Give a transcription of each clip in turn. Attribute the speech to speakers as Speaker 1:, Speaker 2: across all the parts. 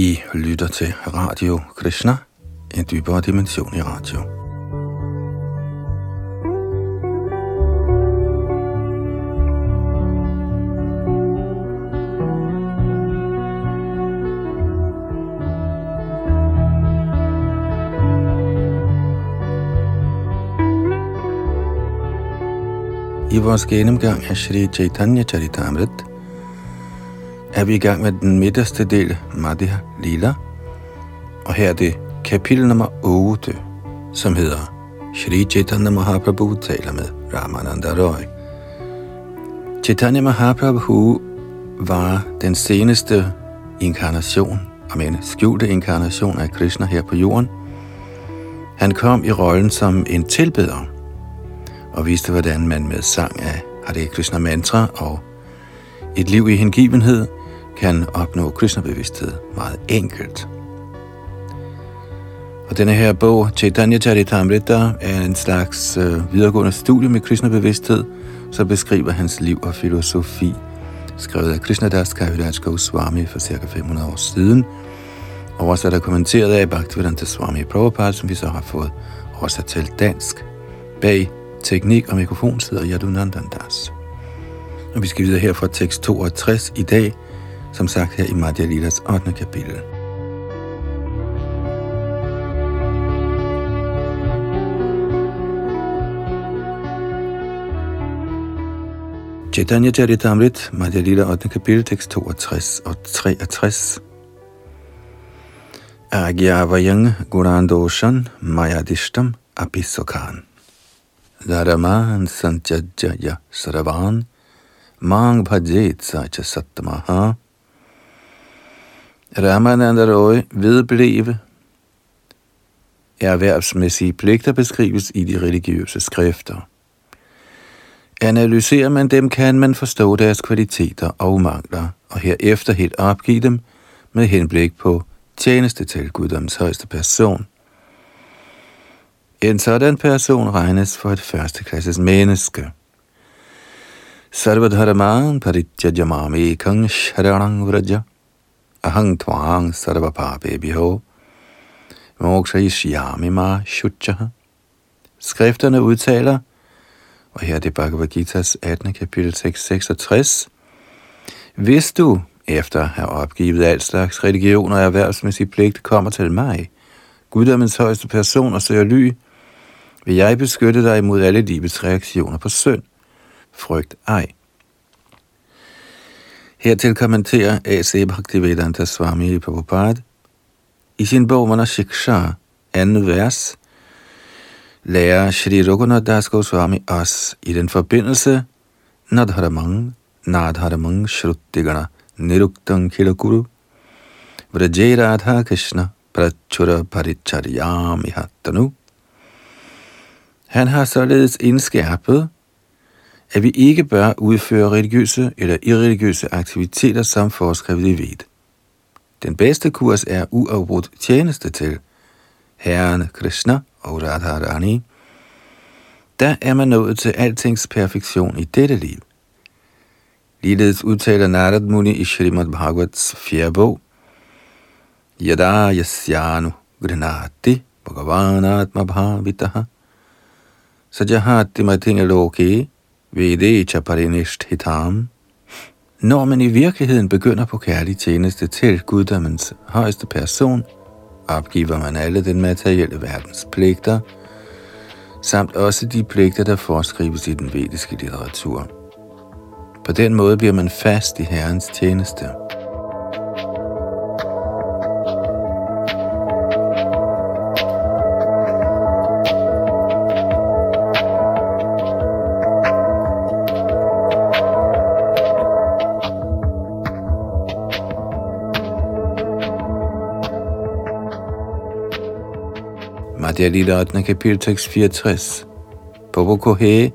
Speaker 1: I lytter til Radio Krishna, en dybere dimension i radio. I vores gennemgang af Sri Chaitanya Charitamrita er vi i gang med den midterste del, Madhya Lila, og her er det kapitel nummer 8, som hedder Shri Chaitanya Mahaprabhu taler med Ramananda Roy. Chaitanya Mahaprabhu var den seneste inkarnation, om en skjulte inkarnation af Krishna her på jorden. Han kom i rollen som en tilbeder, og viste, hvordan man med sang af Hare Krishna mantra og et liv i hengivenhed kan opnå Krishna-bevidsthed meget enkelt. Og denne her bog, Chaitanya Charitamrita, er en slags øh, videregående studie med Krishna-bevidsthed, som beskriver hans liv og filosofi, skrevet af Krishnadas Kaviraj Goswami for ca. 500 år siden, og også er der kommenteret af Bhaktivedanta Swami Prabhupada, som vi så har fået oversat til dansk. Bag teknik og mikrofon sidder Yadunandandas. Og vi skal videre her fra tekst 62 i dag, som sagt her i Madhya Lilas 8. kapitel. Chaitanya Charitamrit, Madhya Lila 8. kapitel, tekst 62 og 63. Agyavayang Gurandoshan Mayadishtam Apisokan. Dharaman Santyajaya Saravan Mang Bhajet Sacha Sattamaha Ramananda Roy vedbleve erhvervsmæssige pligter beskrives i de religiøse skrifter. Analyserer man dem, kan man forstå deres kvaliteter og mangler, og herefter helt opgive dem med henblik på tjeneste til guddoms højeste person. En sådan person regnes for et førsteklasses menneske. Sarvadharaman parityajamami kang sharanang vraja ahang tvang sarvapape biho mokshayishyami ma shuchaha. Skrifterne udtaler, og her er det Bhagavad Gita's 18. kapitel 666, hvis du, efter at have opgivet al slags religion og erhvervsmæssig pligt, kommer til mig, guddommens højeste person og søger ly, vil jeg beskytte dig imod alle livets reaktioner på synd. Frygt ej. Hertil kommenterer A.C. Bhaktivedanta Swami Prabhupada i sin bog Manashiksha, anden vers, lærer Shri Raghunath Das Goswami os i den forbindelse Nadharamang, Nadharamang Shruttigana, Niruktang Kilakuru, Vrajeradha Krishna, Prachura Paricharyam Hattanu. Han har således indskærpet, at vi ikke bør udføre religiøse eller irreligiøse aktiviteter som foreskrevet i ved. Den bedste kurs er uafbrudt tjeneste til Herren Krishna og Radharani. Der er man nået til altings perfektion i dette liv. Ligeledes udtaler Narad Muni i Srimad Bhagavats fjerde bog, Yada yasyanu grinati bhagavanatma bhavitaha sajahati matinga loke vede chaparinishtitam når man i virkeligheden begynder på kærlig tjeneste til guddommens højeste person, opgiver man alle den materielle verdens pligter, samt også de pligter, der foreskrives i den vediske litteratur. På den måde bliver man fast i Herrens tjeneste. Bhagavad Lila 8. kapitel tekst 64. Popo kohe,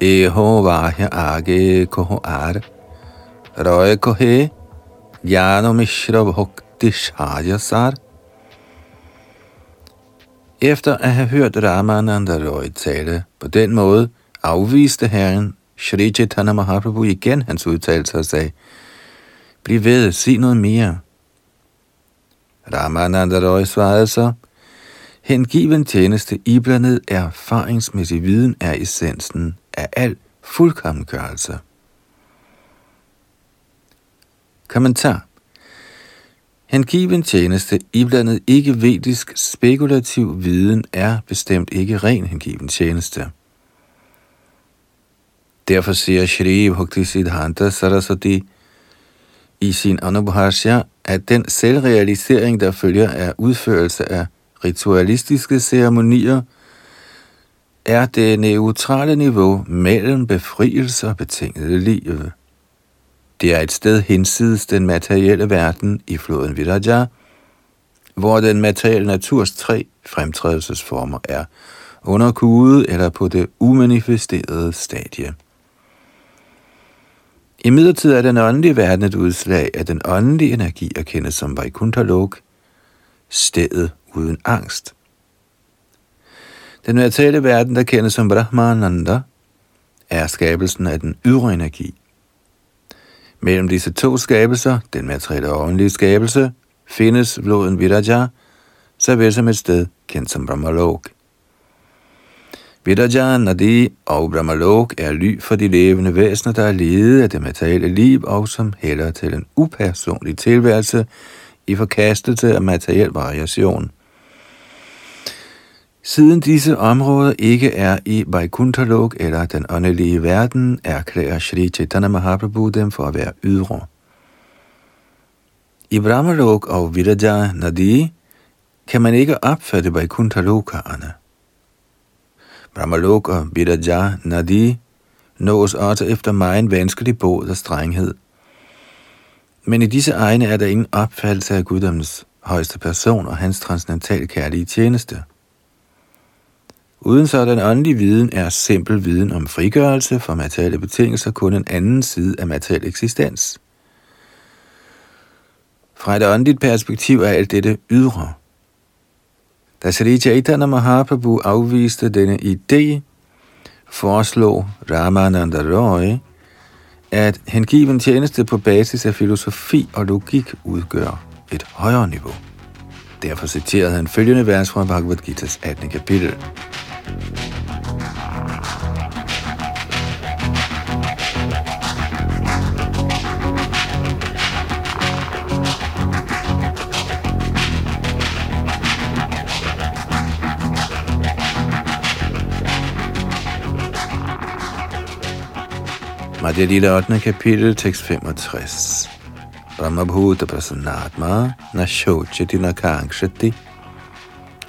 Speaker 1: eho vahya age koho ar, røje kohe, jano mishra bhakti shajasar. Efter at have hørt Ramananda Roy tale på den måde, afviste herren Shri Chaitanya Mahaprabhu igen hans udtalelse og sagde, Bliv ved, sig noget mere. Ramananda Roy svarede så, hengiven tjeneste iblandet erfaringsmæssig viden er essensen af al fuldkommengørelse. Kommentar Hengiven tjeneste iblandet ikke-vedisk spekulativ viden er bestemt ikke ren hengiven tjeneste. Derfor siger Shri Bhakti Siddhanta Saraswati i sin Anubhashya, at den selvrealisering, der følger af udførelse af ritualistiske ceremonier, er det neutrale niveau mellem befrielse og betingede liv. Det er et sted hinsides den materielle verden i floden Viraja, hvor den materielle naturs tre fremtrædelsesformer er underkudet eller på det umanifesterede stadie. I midlertid er den åndelige verden et udslag af den åndelige energi, erkendes som Vaikuntha-lok, stedet uden angst. Den mentale verden, der kendes som Brahmananda, er skabelsen af den ydre energi. Mellem disse to skabelser, den materielle og åndelige skabelse, findes floden Viraja, såvel som et sted kendt som Brahmalok. Viraja, Nadi og Brahmalok er ly for de levende væsener, der er ledet af det materielle liv og som hælder til en upersonlig tilværelse i forkastelse af materiel variation. Siden disse områder ikke er i Vaikunthalok eller den åndelige verden, erklærer Sri Chaitanya Mahaprabhu dem for at være ydre. I Brahmalok og Viraja Nadi kan man ikke opfatte Vaikuntha-lokarerne. Brahmalok og Viraja Nadi nås også efter meget vanskelig båd og strenghed. Men i disse egne er der ingen opfattelse af guddommens højeste person og hans transcendentale kærlige tjeneste. Uden sådan åndelig viden er simpel viden om frigørelse fra materielle betingelser kun en anden side af materiel eksistens. Fra et åndeligt perspektiv er alt dette ydre. Da Sri Chaitanya Mahaprabhu afviste denne idé, foreslog Ramananda Roy, at hengiven tjeneste på basis af filosofi og logik udgør et højere niveau. Derfor citerede han følgende vers fra Bhagavad Gita's 18. kapitel. Madhya Lila 8. kapitel, tekst 65. Brahmabhuta prasannatma na shochati na kankshati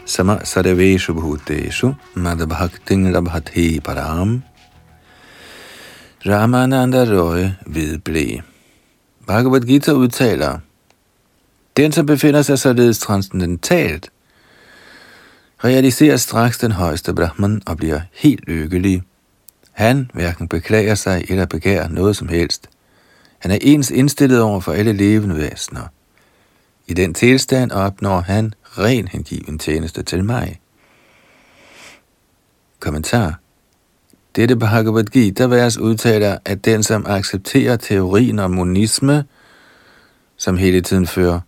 Speaker 1: sama sarveshu bhuteshu madbhaktin labhati param Ramananda Roy vedblæ. Bhagavad Gita udtaler, den, som befinder sig således transcendentalt, realiserer straks den højeste Brahman og bliver helt lykkelig. Han hverken beklager sig eller begærer noget som helst. Han er ens indstillet over for alle levende væsener. I den tilstand opnår han ren hengiven tjeneste til mig. Kommentar Dette Bhagavad Gita vers udtaler, at den, som accepterer teorien om monisme, som hele tiden fører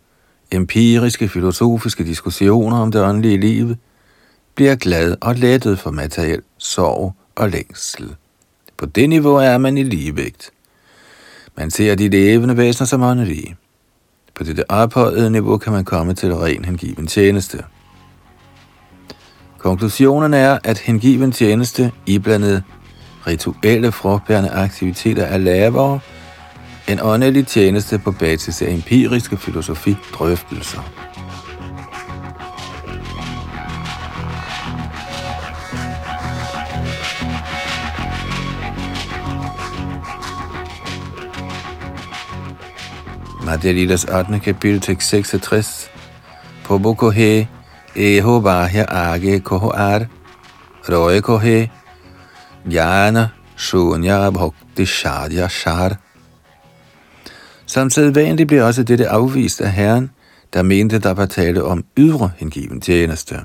Speaker 1: empiriske filosofiske diskussioner om det åndelige liv, bliver glad og lettet for materiel sorg og længsel. På det niveau er man i ligevægt. Man ser de levende væsener som åndelige. På dette ophøjede niveau kan man komme til ren hengiven tjeneste. Konklusionen er, at hengiven tjeneste iblandet rituelle frugtbærende aktiviteter er lavere end åndelig tjeneste på basis af empiriske filosofi drøftelser. Madhya Lilas 8. kapitel, tekst 66. Pobo kohe, eho bahya age koho ar, roe kohe, jana shunya bhakti shadya shar. Som sædvanligt blev også dette afvist af Herren, der mente, der var tale om ydre hengiven tjeneste.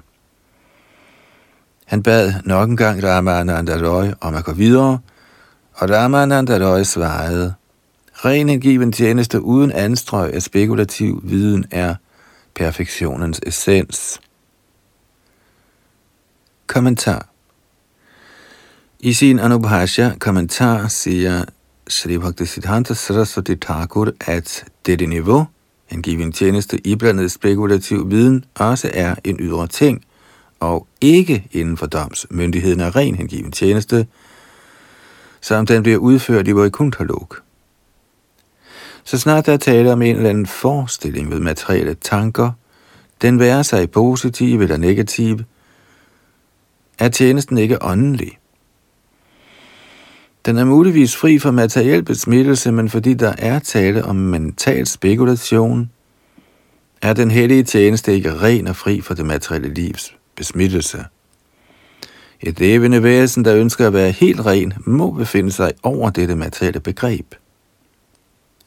Speaker 1: Han bad nok en gang Ramananda Roy om at gå videre, og Ramananda Roy svarede, Ren hengiven tjeneste uden anstrøg af spekulativ viden er perfektionens essens. Kommentar I sin Anubhashya kommentar siger Sri Bhakti Siddhanta Saraswati Thakur, at dette niveau, en given tjeneste iblandet spekulativ viden, også er en ydre ting, og ikke inden for domsmyndigheden er ren hengiven tjeneste, som den bliver udført i Vaikunthalok. Så snart der er tale om en eller anden forestilling ved materielle tanker, den værer sig positiv eller negativ, er tjenesten ikke åndelig. Den er muligvis fri for materiel besmittelse, men fordi der er tale om mental spekulation, er den hellige tjeneste ikke ren og fri for det materielle livs besmittelse. Et levende væsen, der ønsker at være helt ren, må befinde sig over dette materielle begreb.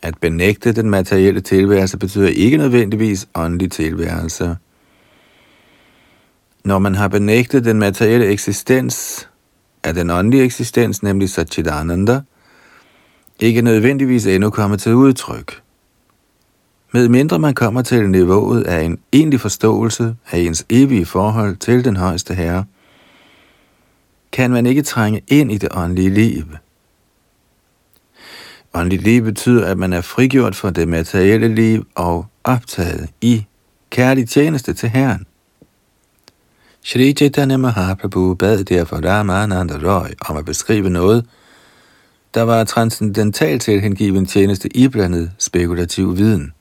Speaker 1: At benægte den materielle tilværelse betyder ikke nødvendigvis åndelig tilværelse. Når man har benægtet den materielle eksistens, er den åndelige eksistens, nemlig Satchidananda, ikke nødvendigvis endnu kommet til udtryk. Med mindre man kommer til niveauet af en egentlig forståelse af ens evige forhold til den højeste herre, kan man ikke trænge ind i det åndelige liv. Åndeligt liv betyder, at man er frigjort fra det materielle liv og optaget i kærlig tjeneste til Herren. Shri Chaitanya Mahaprabhu bad derfor Ramananda Roy om at beskrive noget, der var transcendentalt til hengiven tjeneste iblandet spekulativ viden.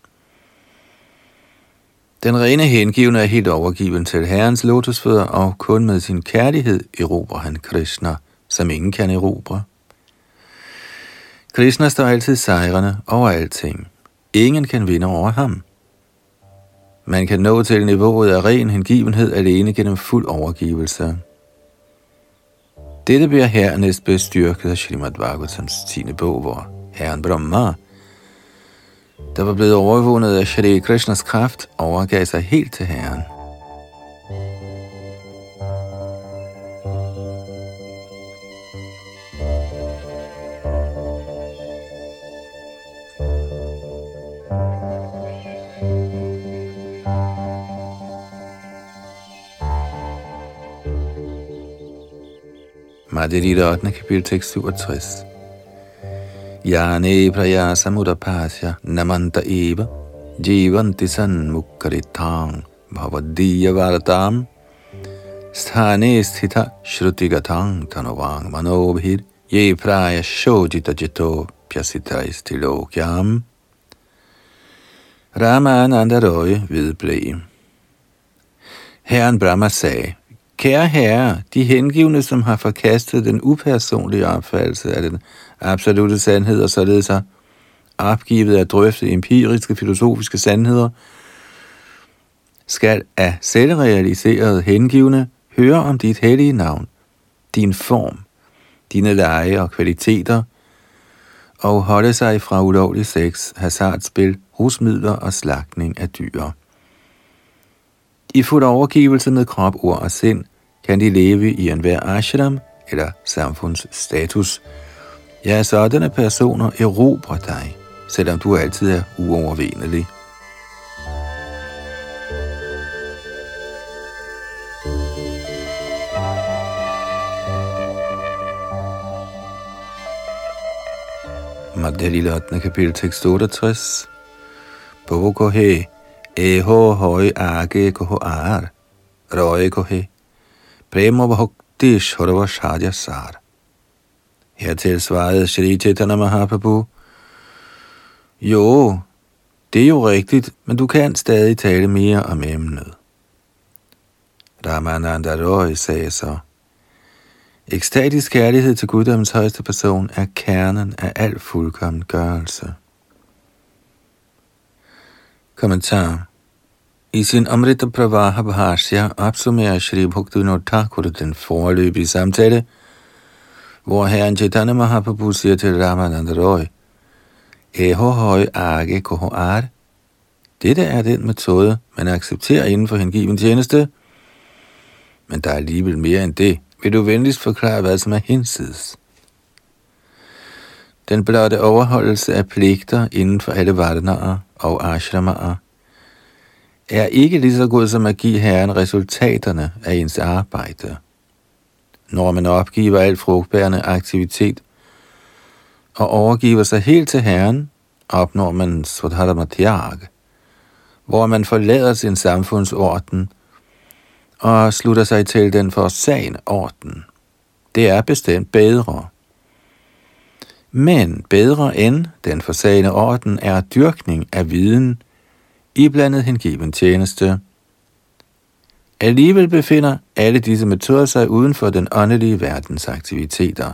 Speaker 1: Den rene hengivne er helt overgiven til Herrens lotusfødder, og kun med sin kærlighed erobrer han Krishna, som ingen kan erobre. Krishna står altid sejrende over alting. Ingen kan vinde over ham. Man kan nå til niveauet af ren hengivenhed alene gennem fuld overgivelse. Dette bliver hernæst bestyrket af Srimad Bhagavatams 10. bog, hvor Herren Brahma, der var blevet overvundet af Shri Krishnas kraft, overgav sig helt til Herren. Madhurita 8. kapitel tekst 67. Yane prayasa mudapasya namanta eva jivanti sanmukkaritang bhavadiya vartam sthane sthita shruti-gatang tanuvang manobhir ye praya shodita jito pyasita istilokyam Ramananda Roy vedblev. Herren Brahma sagde, Kære herre, de hengivne, som har forkastet den upersonlige opfattelse af den absolute sandhed, og således har opgivet at drøfte empiriske filosofiske sandheder, skal af selvrealiserede hengivne høre om dit hellige navn, din form, dine leje og kvaliteter, og holde sig fra ulovlig sex, hasardspil, rusmidler og slagtning af dyr. I fuld overgivelse med krop, ord og sind, kan de leve i enhver ashram eller samfundsstatus. Ja, sådanne personer erobrer dig, selvom du altid er uovervindelig. Madhya 8. kapitel tekst 68. Bogo he, eho hoi age koho ar, røje kohe, Prema Bhakti Shurva Shadya Sar. Hertil svarede Shri Chaitanya Mahaprabhu, Jo, det er jo rigtigt, men du kan stadig tale mere om emnet. Ramananda Roy sagde så, Ekstatisk kærlighed til guddommens højeste person er kernen af al fuldkommen gørelse. Kommentar i sin Amrita Pravaha Bhashya opsummerer Shri Bhaktivinoda Thakur den forløbige samtale, hvor herren Chaitanya Mahaprabhu siger til Ramananda Roy, Eho høj age koho ar. Dette er den metode, man accepterer inden for hengiven tjeneste, men der er alligevel mere end det. Vil du venligst forklare, hvad som er hinsides? Den blotte overholdelse af pligter inden for alle vardenarer og ashramaer er ikke lige så god som at give Herren resultaterne af ens arbejde. Når man opgiver alt frugtbærende aktivitet og overgiver sig helt til Herren, opnår man Svadharamatyag, hvor man forlader sin samfundsorden og slutter sig til den forsagende orden. Det er bestemt bedre. Men bedre end den forsagende orden er dyrkning af viden, iblandet hengiven tjeneste. Alligevel befinder alle disse metoder sig uden for den åndelige verdens aktiviteter.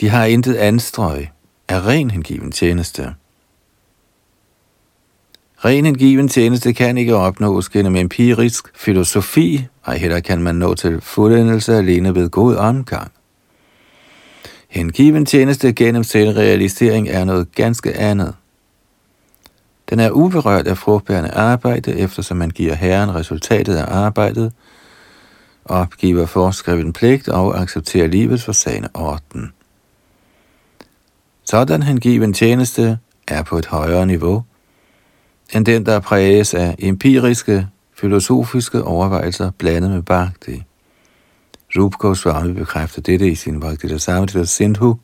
Speaker 1: De har intet anstrøg af ren hengiven tjeneste. Ren hengiven tjeneste kan ikke opnås gennem empirisk filosofi, og heller kan man nå til fuldendelse alene ved god omgang. Hengiven tjeneste gennem selvrealisering er noget ganske andet. Den er uberørt af frugtbærende arbejde, eftersom man giver Herren resultatet af arbejdet, opgiver foreskrevet pligt og accepterer livets forsagende orden. Sådan hengiven tjeneste er på et højere niveau, end den, der præges af empiriske, filosofiske overvejelser blandet med bhakti. Rup Goswami bekræfter dette i sin Bhakti Samrita Sindhu.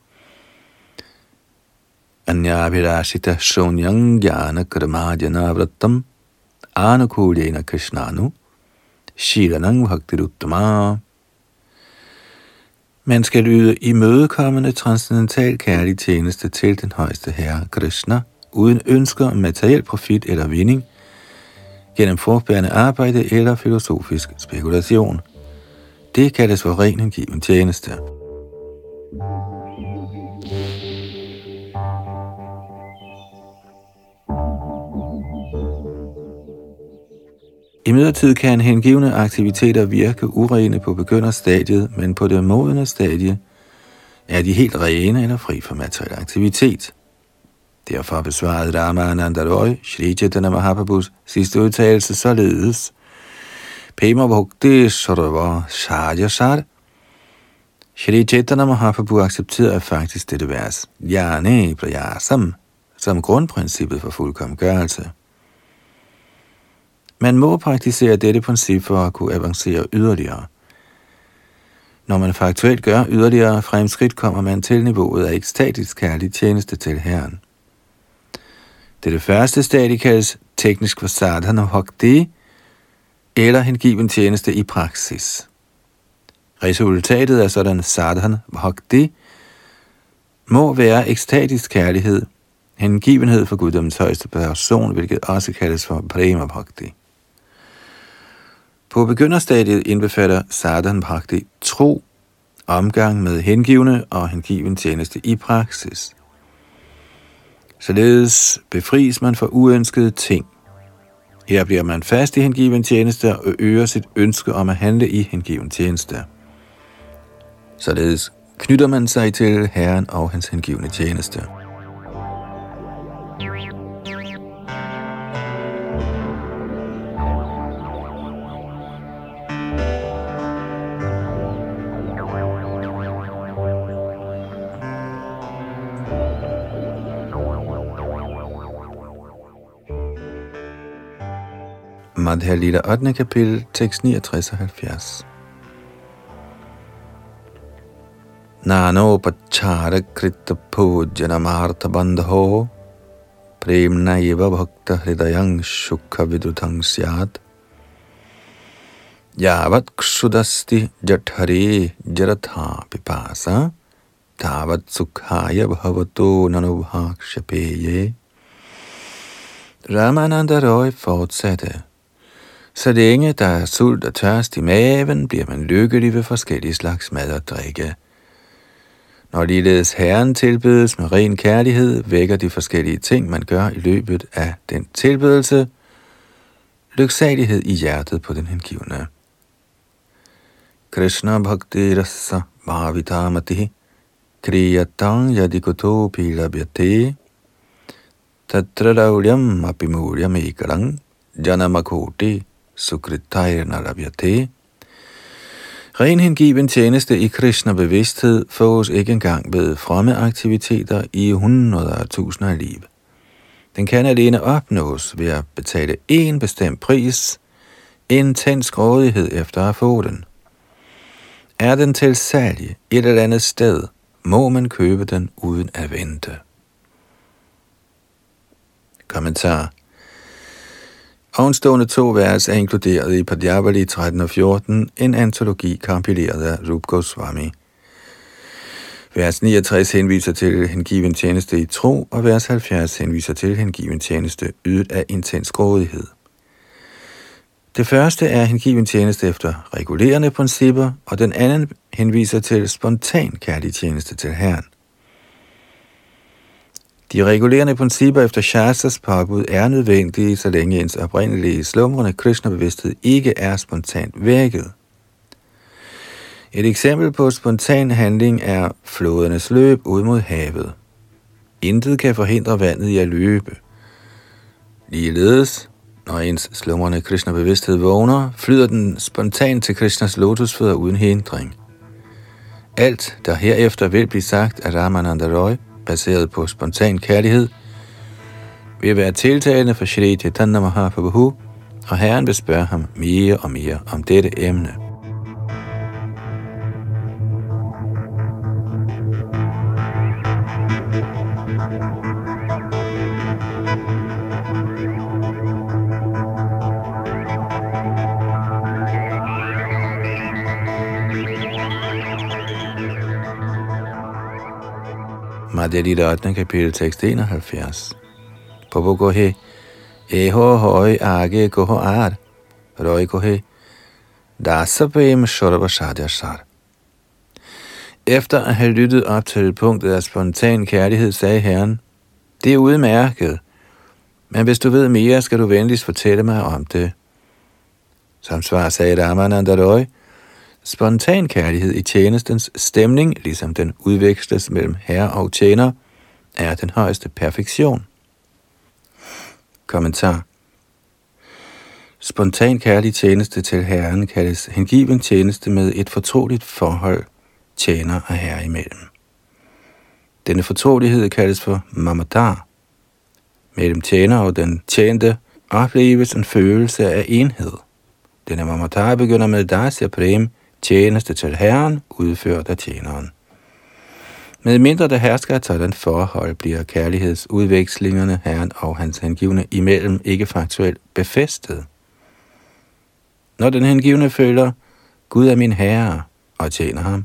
Speaker 1: Anyabhirashita shonyang jnana karmadjana vratam anukulena krishnanu shiranang bhaktiruttama. Man skal yde imødekommende transcendental kærlig tjeneste til den højeste herre Krishna, uden ønsker om materiel profit eller vinding, gennem forbærende arbejde eller filosofisk spekulation. Det kaldes for ren hengiven tjeneste. I midlertid kan hengivende aktiviteter virke urene på begynderstadiet, men på det modne stadie er de helt rene eller fri for materiel aktivitet. Derfor besvarede Ramananda Roy, Shri Chaitanya Mahaprabhus sidste udtalelse således. Pema Bhakti Sarva Shar. Shri Chaitanya Mahaprabhu accepterede faktisk dette vers, Jane Prayasam, som grundprincippet for fuldkommengørelse. Man må praktisere dette princip for at kunne avancere yderligere. Når man faktuelt gør yderligere fremskridt, kommer man til niveauet af ekstatisk kærlig tjeneste til Herren. Det første stadie kaldes teknisk for sadhana bhakti, eller hengiven tjeneste i praksis. Resultatet af sådan sadhana bhakti må være ekstatisk kærlighed, hengivenhed for guddommens højeste person, hvilket også kaldes for prema bhakti. På begynderstadiet indbefatter sadhan bhakti tro, omgang med hengivende og hengiven tjeneste i praksis. Således befries man for uønskede ting. Her bliver man fast i hengiven tjeneste og øger sit ønske om at handle i hengiven tjeneste. Således knytter man sig til Herren og hans hengivende tjeneste. Madhya-lieder, 8. kapitel, tekst 69 og 70. नानोपच्छारकृत पूज्यनमार्थबन्धो प्रेम्णैव भक्तहृदयं सुखविदुतं स्यात् यावत्क्षुदस्ति जठरे जरथा पिपासा तावत् सुखाय भवतो ननुभा क्षपेये Ramananda Roy fortsatte. Så længe der er sult og tørst i maven, bliver man lykkelig ved forskellige slags mad og drikke. Når ligeledes Herren tilbedes med ren kærlighed, vækker de forskellige ting, man gør i løbet af den tilbedelse, lyksalighed i hjertet på den hengivne. Krishna Bhakti Rasa Bhavitamati Kriyatang Yadikoto Pilabhyate Tatra Laulyam Apimuryam Ekalang Janamakoti Sukritayr Narabhyate. Ren hengiven tjeneste i Krishna bevidsthed fås ikke engang ved fromme aktiviteter i hundreder af tusinder af liv. Den kan alene opnås ved at betale en bestemt pris, intens grådighed efter at få den. Er den til salg et eller andet sted, må man købe den uden at vente. Kommentar Ovenstående to vers er inkluderet i Padjavali 13 og 14, en antologi kompileret af Rup Goswami. Vers 69 henviser til hengiven tjeneste i tro, og vers 70 henviser til hengiven tjeneste ydet af intens grådighed. Det første er hengiven tjeneste efter regulerende principper, og den anden henviser til spontan kærlig tjeneste til Herren. De regulerende principper efter Shastas påbud er nødvendige, så længe ens oprindelige slumrende Krishna-bevidsthed ikke er spontant vækket. Et eksempel på spontan handling er flodernes løb ud mod havet. Intet kan forhindre vandet i at løbe. Ligeledes, når ens slumrende Krishna-bevidsthed vågner, flyder den spontant til Krishnas lotusfødder uden hindring. Alt, der herefter vil blive sagt af Ramananda Roy, baseret på spontan kærlighed, vil være tiltalende for Shri Chaitanya Mahaprabhu, og Herren vil spørge ham mere og mere om dette emne. Madhya 8. kapitel tekst 71. Popo gohe, eho høj age goho ar, roi gohe, dasabem shar. Efter at have lyttet op til punktet af spontan kærlighed, sagde Herren, det er udmærket, men hvis du ved mere, skal du venligst fortælle mig om det. Som svar sagde Ramananda Roy, Spontan kærlighed i tjenestens stemning, ligesom den udveksles mellem herre og tjener, er den højeste perfektion. Kommentar Spontan kærlig tjeneste til Herren kaldes hengiven tjeneste med et fortroligt forhold tjener og herre imellem. Denne fortrolighed kaldes for mamadar. Mellem tjener og den tjente opleves en følelse af enhed. Denne mamadar begynder med dasya prem, tjeneste til Herren, udført af tjeneren. Med mindre der hersker et sådan forhold, bliver kærlighedsudvekslingerne Herren og hans hengivne imellem ikke faktuelt befæstet. Når den hengivne føler, Gud er min herre, og tjener ham,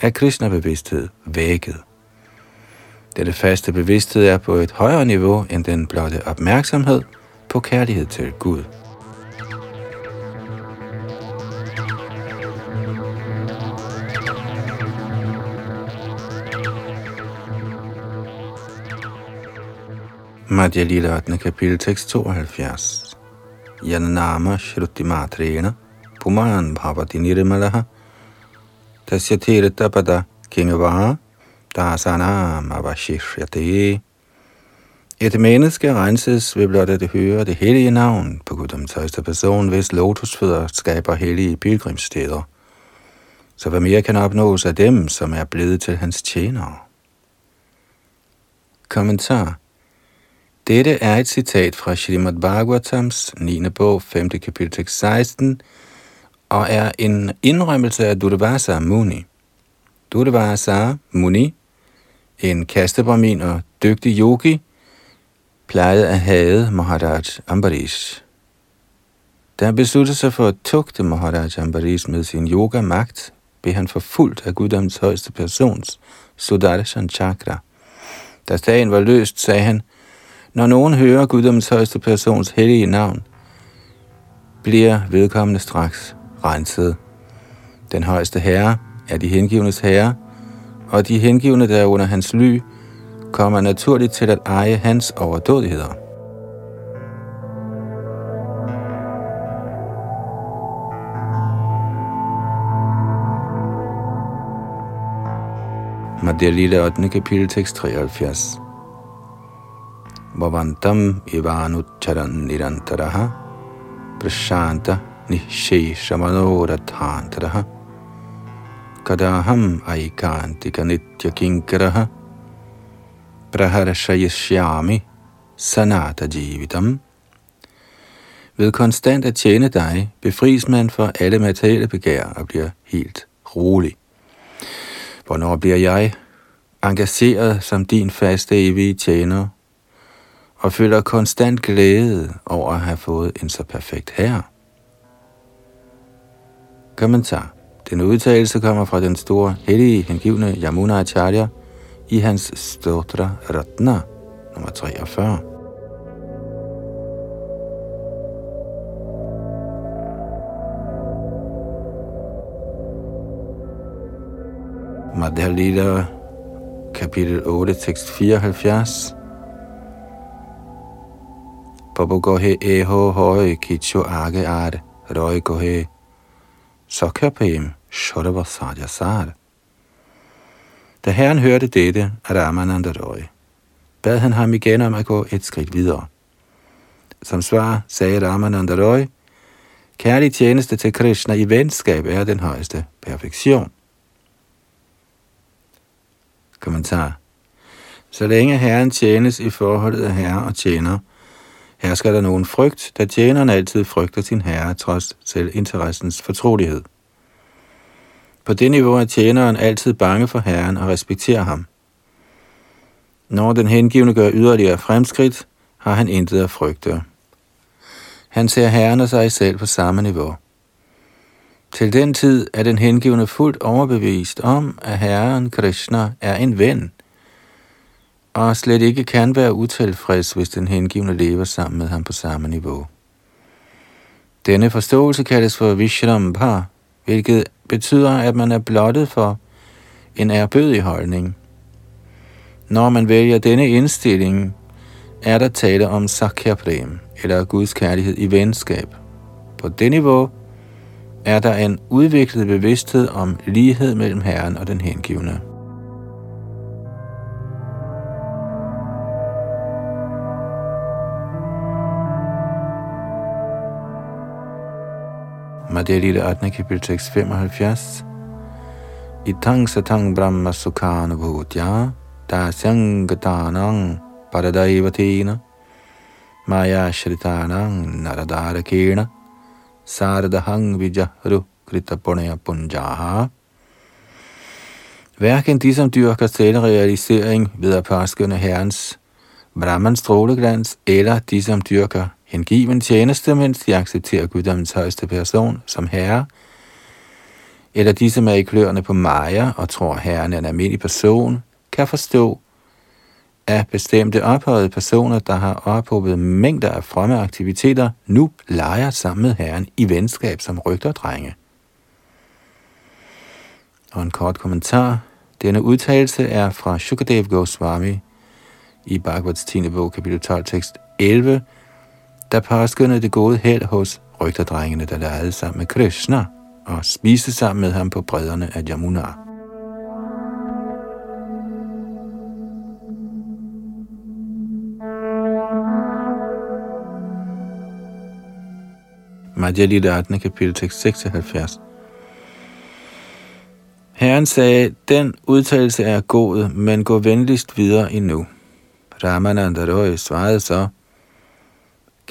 Speaker 1: er Krishna-bevidsthed vækket. Dette faste bevidsthed er på et højere niveau end den blotte opmærksomhed på kærlighed til Gud. Madhya Lila 8. kapitel tekst 72. nama Shruti Matrena Puman Bhavati Nirmalaha Tasya Tirta Pada Kingava Dasanam Avashishyate Et menneske renses ved blot at høre det hellige navn på Guddoms højeste person, hvis lotusfødder skaber hellige pilgrimssteder. Så hvad mere kan opnås af dem, som er blevet til hans tjenere? Kommentar dette er et citat fra Srimad Bhagavatams 9. bog, 5. kapitel 16, og er en indrømmelse af Durvasa Muni. Durvasa Muni, en kastebramin og dygtig yogi, plejede at hade Maharaj Ambarish. Da han besluttede sig for at tugte Maharaj Ambarish med sin yoga-magt, blev han forfulgt af Guddoms højeste persons, Sudarshan Chakra. Da sagen var løst, sagde han, når nogen hører Guddoms højeste persons hellige navn, bliver vedkommende straks renset. Den højeste herre er de hengivnes herre, og de hengivne, der er under hans ly, kommer naturligt til at eje hans overdådigheder. Madhya Lila 8. kapitel tekst 73 Bhavantam Ivanucharan Nirantaraha Prashanta Nishesha Kadaham Aikantika Nitya Kinkaraha Praharashayashyami sanata jivitam. Ved konstant at tjene dig, befries man for alle materielle begær og bliver helt rolig. Hvornår bliver jeg engageret som din faste evige tjener, og føler konstant glæde over at have fået en så perfekt herre? Kommentar. Den udtalelse kommer fra den store hellige hengivne Yamuna Acharya i hans Stotra Ratna nummer 43. Madhya Lila, kapitel 8, tekst 74. Pabu gohe eho hoi kicho age ar roi gohe Sokapem Shodavasarya Sar. Da herren hørte dette, at Ramananda Roy, bad han ham igen om at gå et skridt videre. Som svar sagde Ramananda Roy, kærlig tjeneste til Krishna i venskab er den højeste perfektion. Kommentar. Så længe herren tjenes i forholdet af herre og tjener, hersker der nogen frygt, da tjeneren altid frygter sin herre trods selvinteressens fortrolighed. På det niveau er tjeneren altid bange for herren og respekterer ham. Når den hengivne gør yderligere fremskridt, har han intet at frygte. Han ser herren og sig selv på samme niveau. Til den tid er den hengivne fuldt overbevist om, at Herren Krishna er en ven, og slet ikke kan være utilfreds, hvis den hengivne lever sammen med ham på samme niveau. Denne forståelse kaldes for Vishrambha, hvilket betyder, at man er blottet for en erbødig holdning. Når man vælger denne indstilling, er der tale om Sakya Prem, eller Guds kærlighed i venskab. På det niveau er der en udviklet bevidsthed om lighed mellem Herren og den hengivne. Madhya Lila 8. kapitel tekst 75. Itang satang brahma sukhana bhutya dasyang gatanang paradaivatina maya shritanang naradarakena saradahang vijahru kritapunaya punjaha. Hverken de, som dyrker selvrealisering ved at påskynde herrens Brahmans stråleglans, eller de, som dyrker hengiven tjeneste, mens de accepterer guddommens højeste person som herre, eller de, som er i kløerne på Maja og tror, herren er en almindelig person, kan forstå, at bestemte ophøjede personer, der har ophobet mængder af fremme aktiviteter, nu leger sammen med herren i venskab som rygterdrenge. Og en kort kommentar. Denne udtalelse er fra Shukadev Goswami i Bhagavats 10. bog, kapitel 12, tekst 11, der påskyndede det gode held hos rygterdrengene, der legede sammen med Krishna og spiste sammen med ham på bredderne af Jamuna. Madhya Lita 18. kapitel 76. Herren sagde, den udtalelse er god, men gå venligst videre endnu. Ramananda Roy svarede så,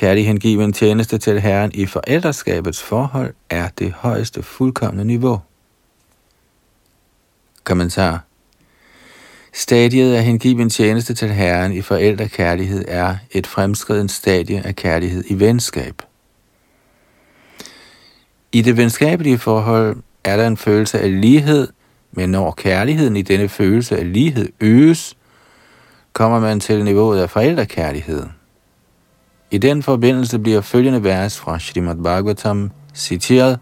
Speaker 1: Kærlig hengiven tjeneste til Herren i forældreskabets forhold er det højeste fuldkommende niveau. Kommentar Stadiet af hengiven tjeneste til Herren i forældrekærlighed er et fremskreden stadie af kærlighed i venskab. I det venskabelige forhold er der en følelse af lighed, men når kærligheden i denne følelse af lighed øges, kommer man til niveauet af forældrekærlighed. I den forbindelse bliver følgende vers fra Srimad Bhagavatam citeret,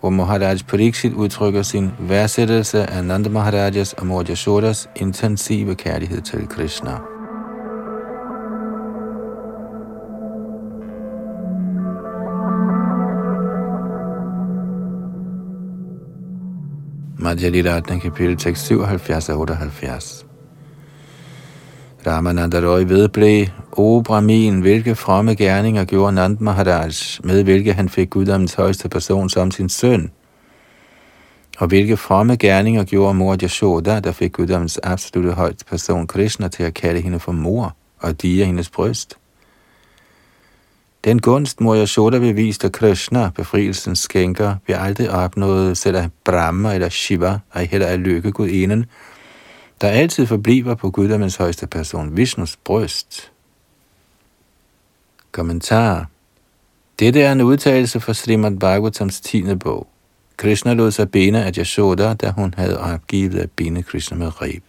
Speaker 1: hvor Maharaj Pariksit udtrykker sin værdsættelse af Nanda Maharajas og Mor Yashodas intensive kærlighed til Krishna. Madhya Lila kapitel tekst 77 og 78. Ramananda Roy vedblev, O Brahmin, hvilke fromme gerninger gjorde Nand Maharaj, med hvilke han fik guddommens højeste person som sin søn? Og hvilke fromme gerninger gjorde mor Yashoda, der fik guddommens absolute højeste person Krishna til at kalde hende for mor? og dige hendes bryst. Den gunst, mor Yashoda beviste Krishna, befrielsens skænker, bliver aldrig opnået selv af Brahma eller Shiva, og heller af lykkegudinden, gudinden, der altid forbliver på guddommens højeste person, Vishnus bryst. Kommentar Dette er en udtalelse fra Srimad Bhagavatams 10. bog. Krishna lod sig bene af Yashoda, da hun havde opgivet at binde Krishna med reb.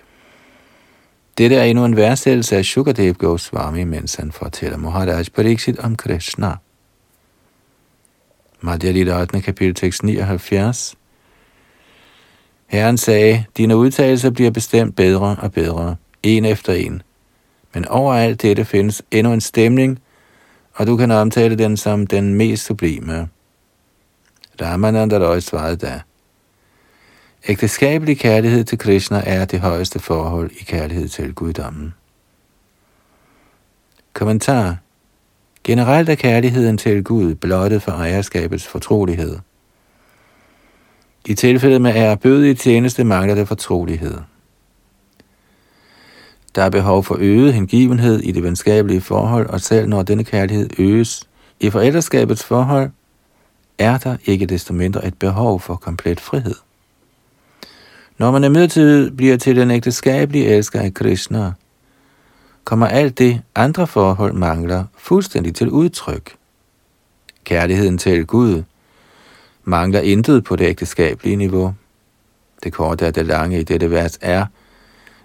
Speaker 1: Dette er endnu en værdsættelse af Shukadev Goswami, mens han fortæller Maharaj Pariksit om Krishna. Madhya Lita 8. kapitel tekst 79. Herren sagde, dine udtalelser bliver bestemt bedre og bedre, en efter en. Men overalt dette findes endnu en stemning, og du kan omtale den som den mest sublime. Ramananda Roy svarede da, Ægteskabelig kærlighed til Krishna er det højeste forhold i kærlighed til guddommen. Kommentar Generelt er kærligheden til Gud blottet for ejerskabets fortrolighed. I tilfældet med ærbødige tjeneste mangler det fortrolighed. Der er behov for øget hengivenhed i det venskabelige forhold, og selv når denne kærlighed øges i forældreskabets forhold, er der ikke desto mindre et behov for komplet frihed. Når man imidlertid bliver til den ægteskabelige elsker af Krishna, kommer alt det, andre forhold mangler, fuldstændig til udtryk. Kærligheden til Gud mangler intet på det ægteskabelige niveau. Det korte af det lange i dette vers er,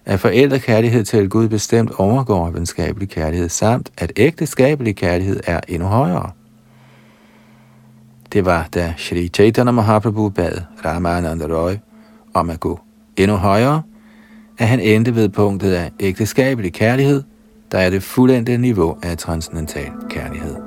Speaker 1: at forældrekærlighed til Gud bestemt overgår venskabelig kærlighed, samt at ægteskabelig kærlighed er endnu højere. Det var da Shri Chaitanya Mahaprabhu bad Ramananda Roy om at gå endnu højere, at han endte ved punktet af ægteskabelig kærlighed, der er det fuldendte niveau af transcendental kærlighed.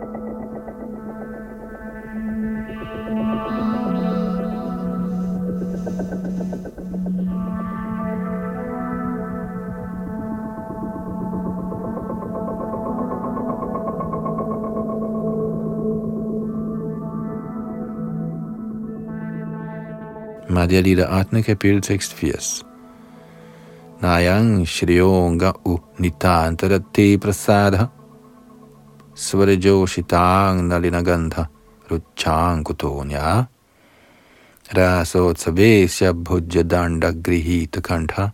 Speaker 1: Madhya Lita 8. kapitel tekst 80. Nayang Shriyonga U Nitantarate Prasada Svarajoshitang Nalinagandha Ruchang Kutonya Rasotsavesya Bhujya Danda Grihita Kantha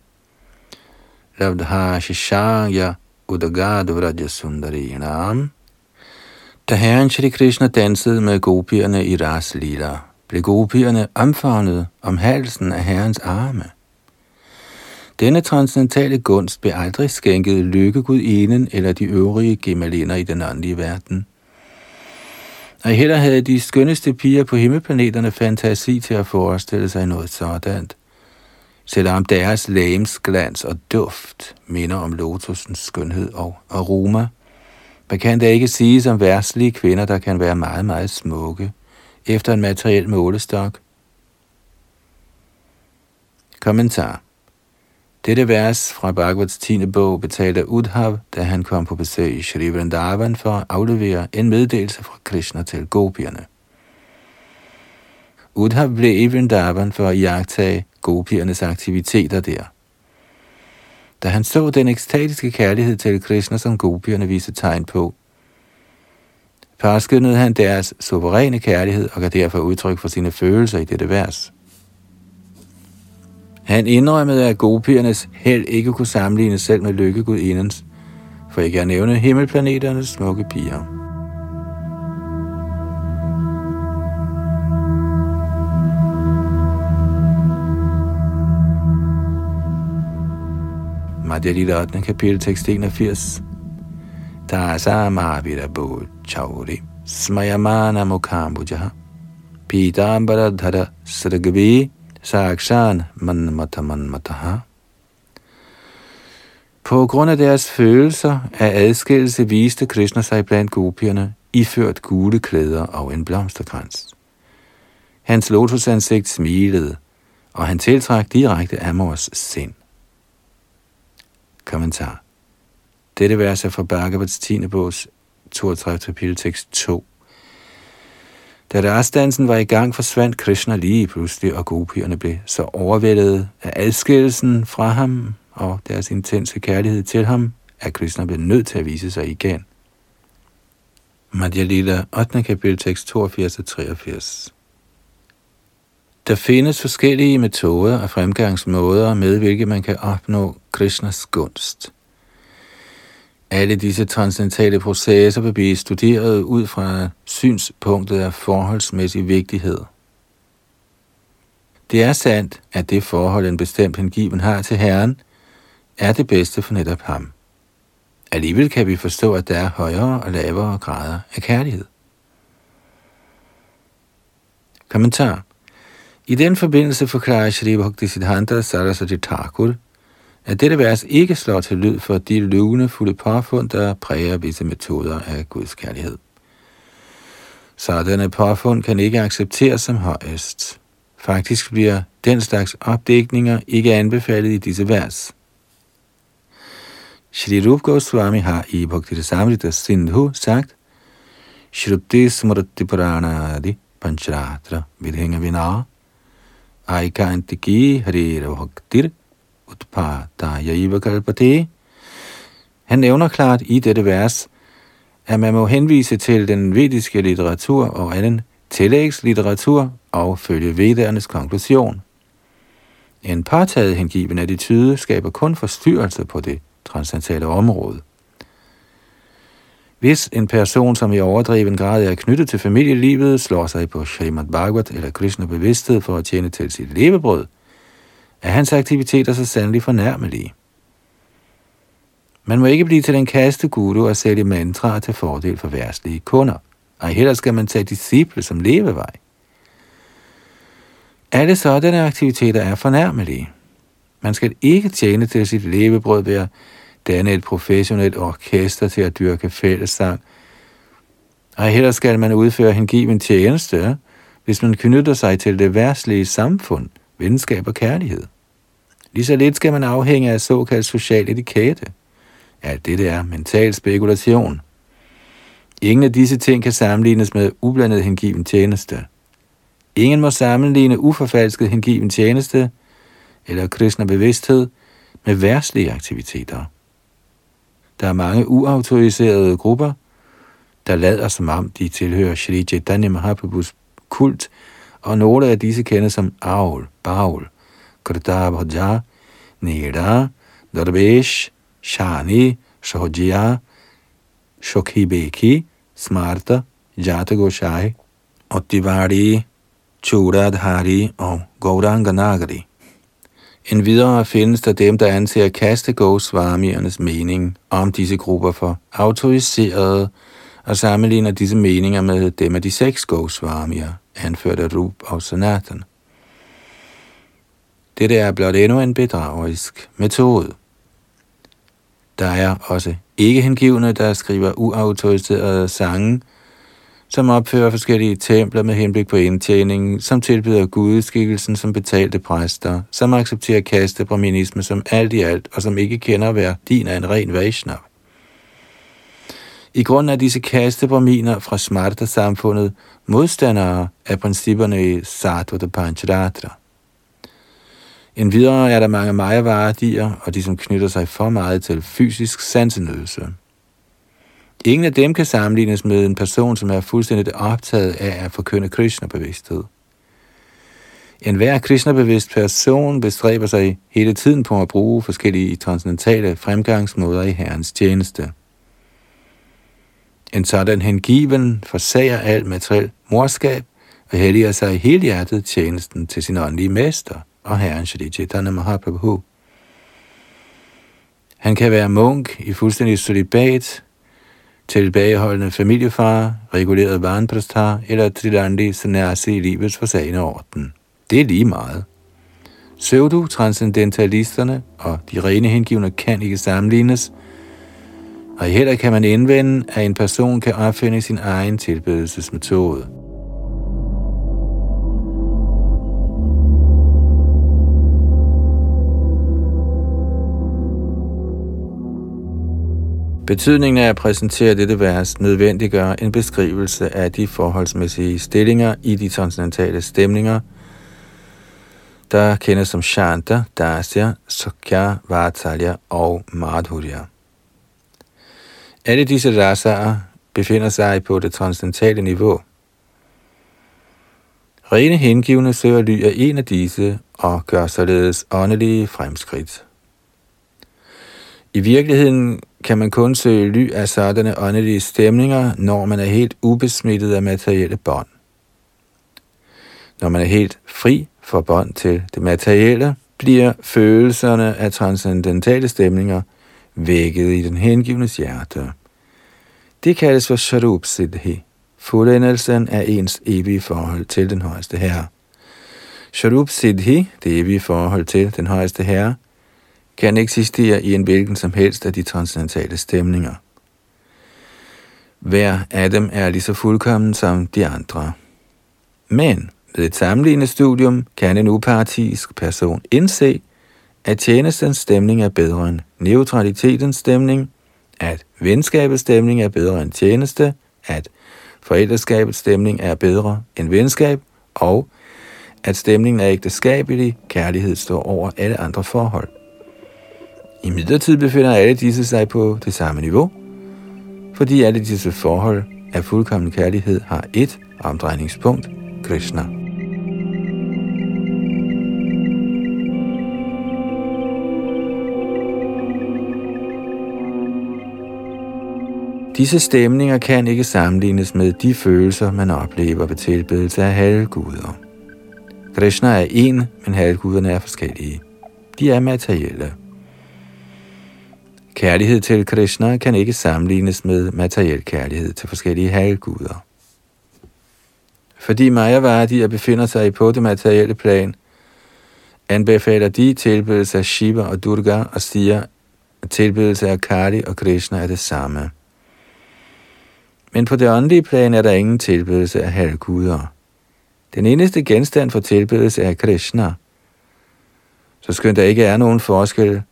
Speaker 1: Labdha Shishaya Udagad Vraja Sundarinam Da Herren Shri Krishna dansede med gopierne i Ras Lila, blev gopierne omfavnet om halsen af herrens arme. Denne transcendentale gunst blev aldrig skænket lykkegudinen eller de øvrige gemaliner i den åndelige verden. Og heller havde de skønneste piger på himmelplaneterne fantasi til at forestille sig noget sådant, selvom deres lægens glans og duft minder om lotusens skønhed og aroma. Man kan da ikke sige som værtslige kvinder, der kan være meget, meget smukke, efter en materiel målestok. Kommentar Dette vers fra Bhagavats 10. bog betalte Udhav, da han kom på besøg i Shri Vrindavan for at aflevere en meddelelse fra Krishna til gopierne. Udhav blev i Vrindavan for at jagtage gopiernes aktiviteter der. Da han så den ekstatiske kærlighed til Krishna, som gopierne viste tegn på, påskyndede han deres suveræne kærlighed og gav derfor udtryk for sine følelser i dette vers. Han indrømmede, at gopiernes held ikke kunne sammenlignes selv med lykkegudindens, for ikke at nævne himmelplaneternes smukke piger. Madhya Lila 8. kapitel tekst 81 tasamavirabu chauri smayamana mukhambujaha pitambara dhara sragvi sakshan manmata manmataha. På grund af deres følelser af adskillelse viste Krishna sig blandt gopierne, iført gule klæder og en blomsterkrans. Hans lotusansigt smilede, og han tiltrak direkte Amors sind. Kommentar dette vers er fra Bhagavats 10. bogs 32. kapitel tekst 2. Da rastdansen var i gang, forsvandt Krishna lige pludselig, og gopierne blev så overvældet af adskillelsen fra ham og deres intense kærlighed til ham, at Krishna blev nødt til at vise sig igen. Madhya Lila, 8. kapitel, tekst 82-83. Der findes forskellige metoder og fremgangsmåder, med hvilke man kan opnå Krishnas gunst. Alle disse transcendentale processer vil blive studeret ud fra synspunktet af forholdsmæssig vigtighed. Det er sandt, at det forhold, en bestemt hengiven har til Herren, er det bedste for netop ham. Alligevel kan vi forstå, at der er højere og lavere grader af kærlighed. Kommentar i den forbindelse forklarer Shri Bhakti Siddhanta Saraswati Thakur, at dette vers ikke slår til lyd for de lugende påfund, der præger visse metoder af Guds kærlighed. Sådanne påfund kan ikke accepteres som højest. Faktisk bliver den slags opdækninger ikke anbefalet i disse vers. Shri Rup Goswami har i Bhakti Samrita Sindhu sagt, Shruti Smriti Puranadi Pancharatra Vidhænga Vinara aikantiki harira bhaktir utpataya kalpate. Han nævner klart i dette vers, at man må henvise til den vediske litteratur og anden tillægslitteratur og følge vedernes konklusion. En partaget hengiven attitude skaber kun forstyrrelse på det transcendentale område. Hvis en person, som i overdreven grad er knyttet til familielivet, slår sig på Srimad Bhagavat eller Krishna bevidsthed for at tjene til sit levebrød, er hans aktiviteter så sandelig fornærmelige. Man må ikke blive til den kaste guru og sælge mantraer til fordel for værtslige kunder, og heller skal man tage disciple som levevej. Alle sådanne aktiviteter er fornærmelige. Man skal ikke tjene til sit levebrød ved at danne et professionelt orkester til at dyrke fællessang. Og heller skal man udføre hengiven tjeneste, hvis man knytter sig til det værtslige samfund, venskab og kærlighed. Lige så lidt skal man afhænge af såkaldt social etikette. Alt det er mental spekulation. Ingen af disse ting kan sammenlignes med ublandet hengiven tjeneste. Ingen må sammenligne uforfalsket hengiven tjeneste eller kristne bevidsthed med værtslige aktiviteter. Der er mange uautoriserede grupper, der lader som om de tilhører Shri Chaitanya Mahaprabhus kult, og nogle af disse kendes som Aul, Baul, Krita Bhaja, Nira, Darvesh, Shani, Shohjia, Shokhibeki, Smarta, Jata Goshai, Ottivari, Churadhari og Gauranganagari. En videre findes der dem, der anser kaste Goswamiernes mening om disse grupper for autoriserede og sammenligner disse meninger med dem af de seks Goswamier, anført af Rup og Sanatan. Dette er blot endnu en bedragerisk metode. Der er også ikke hengivne, der skriver uautoriserede sange, som opfører forskellige templer med henblik på indtjening, som tilbyder gudeskikkelsen som betalte præster, som accepterer kaste brahminisme som alt i alt, og som ikke kender værdien af en ren Vaishnav. I grunden er disse kastebraminer fra Smarta-samfundet modstandere af principperne i Sattva Pancharatra. En videre er der mange majavardier, og de som knytter sig for meget til fysisk sansenødelse. Ingen af dem kan sammenlignes med en person, som er fuldstændig optaget af at forkynde Krishna-bevidsthed. En hver Krishna-bevidst person bestræber sig hele tiden på at bruge forskellige transcendentale fremgangsmåder i Herrens tjeneste. En sådan hengiven forsager alt materiel morskab og helliger sig hele hjertet tjenesten til sin åndelige mester og Herren Shri Chaitanya Mahaprabhu. Han kan være munk i fuldstændig solibat, tilbageholdende familiefar, reguleret varenpræstar eller trilandi sanasi i livets forsagende orden. Det er lige meget. du transcendentalisterne, og de rene hengivne kan ikke sammenlignes, og heller kan man indvende, at en person kan opfinde sin egen tilbedelsesmetode. Betydningen af at præsentere dette vers nødvendiggør en beskrivelse af de forholdsmæssige stillinger i de transcendentale stemninger, der kendes som Shanta, Dasya, Sukya, Vatsalya og Madhurya. Alle disse rasaer befinder sig på det transcendentale niveau. Rene hengivende søger ly af en af disse og gør således åndelige fremskridt. I virkeligheden kan man kun søge ly af sådanne åndelige stemninger, når man er helt ubesmittet af materielle bånd. Når man er helt fri for bånd til det materielle, bliver følelserne af transcendentale stemninger vækket i den hengivnes hjerte. Det kaldes for Sharup Siddhi, fuldendelsen af ens evige forhold til den højeste herre. Sharup Siddhi, det evige forhold til den højeste herre, kan eksistere i en hvilken som helst af de transcendentale stemninger. Hver af dem er lige så fuldkommen som de andre. Men ved et sammenlignende studium kan en upartisk person indse, at tjenestens stemning er bedre end neutralitetens stemning, at venskabets stemning er bedre end tjeneste, at forældreskabets stemning er bedre end venskab, og at stemningen af ægteskabelig kærlighed står over alle andre forhold. I midlertid befinder alle disse sig på det samme niveau, fordi alle disse forhold af fuldkommen kærlighed har et omdrejningspunkt, Krishna. Disse stemninger kan ikke sammenlignes med de følelser, man oplever ved tilbedelse af halvguder. Krishna er en, men halvguderne er forskellige. De er materielle. Kærlighed til Krishna kan ikke sammenlignes med materiel kærlighed til forskellige halvguder. Fordi Majavadier befinder sig på det materielle plan, anbefaler de tilbedelse af Shiva og Durga og siger, at tilbedelse af Kali og Krishna er det samme. Men på det åndelige plan er der ingen tilbedelse af halvguder. Den eneste genstand for tilbedelse er Krishna. Så skønt der ikke er nogen forskel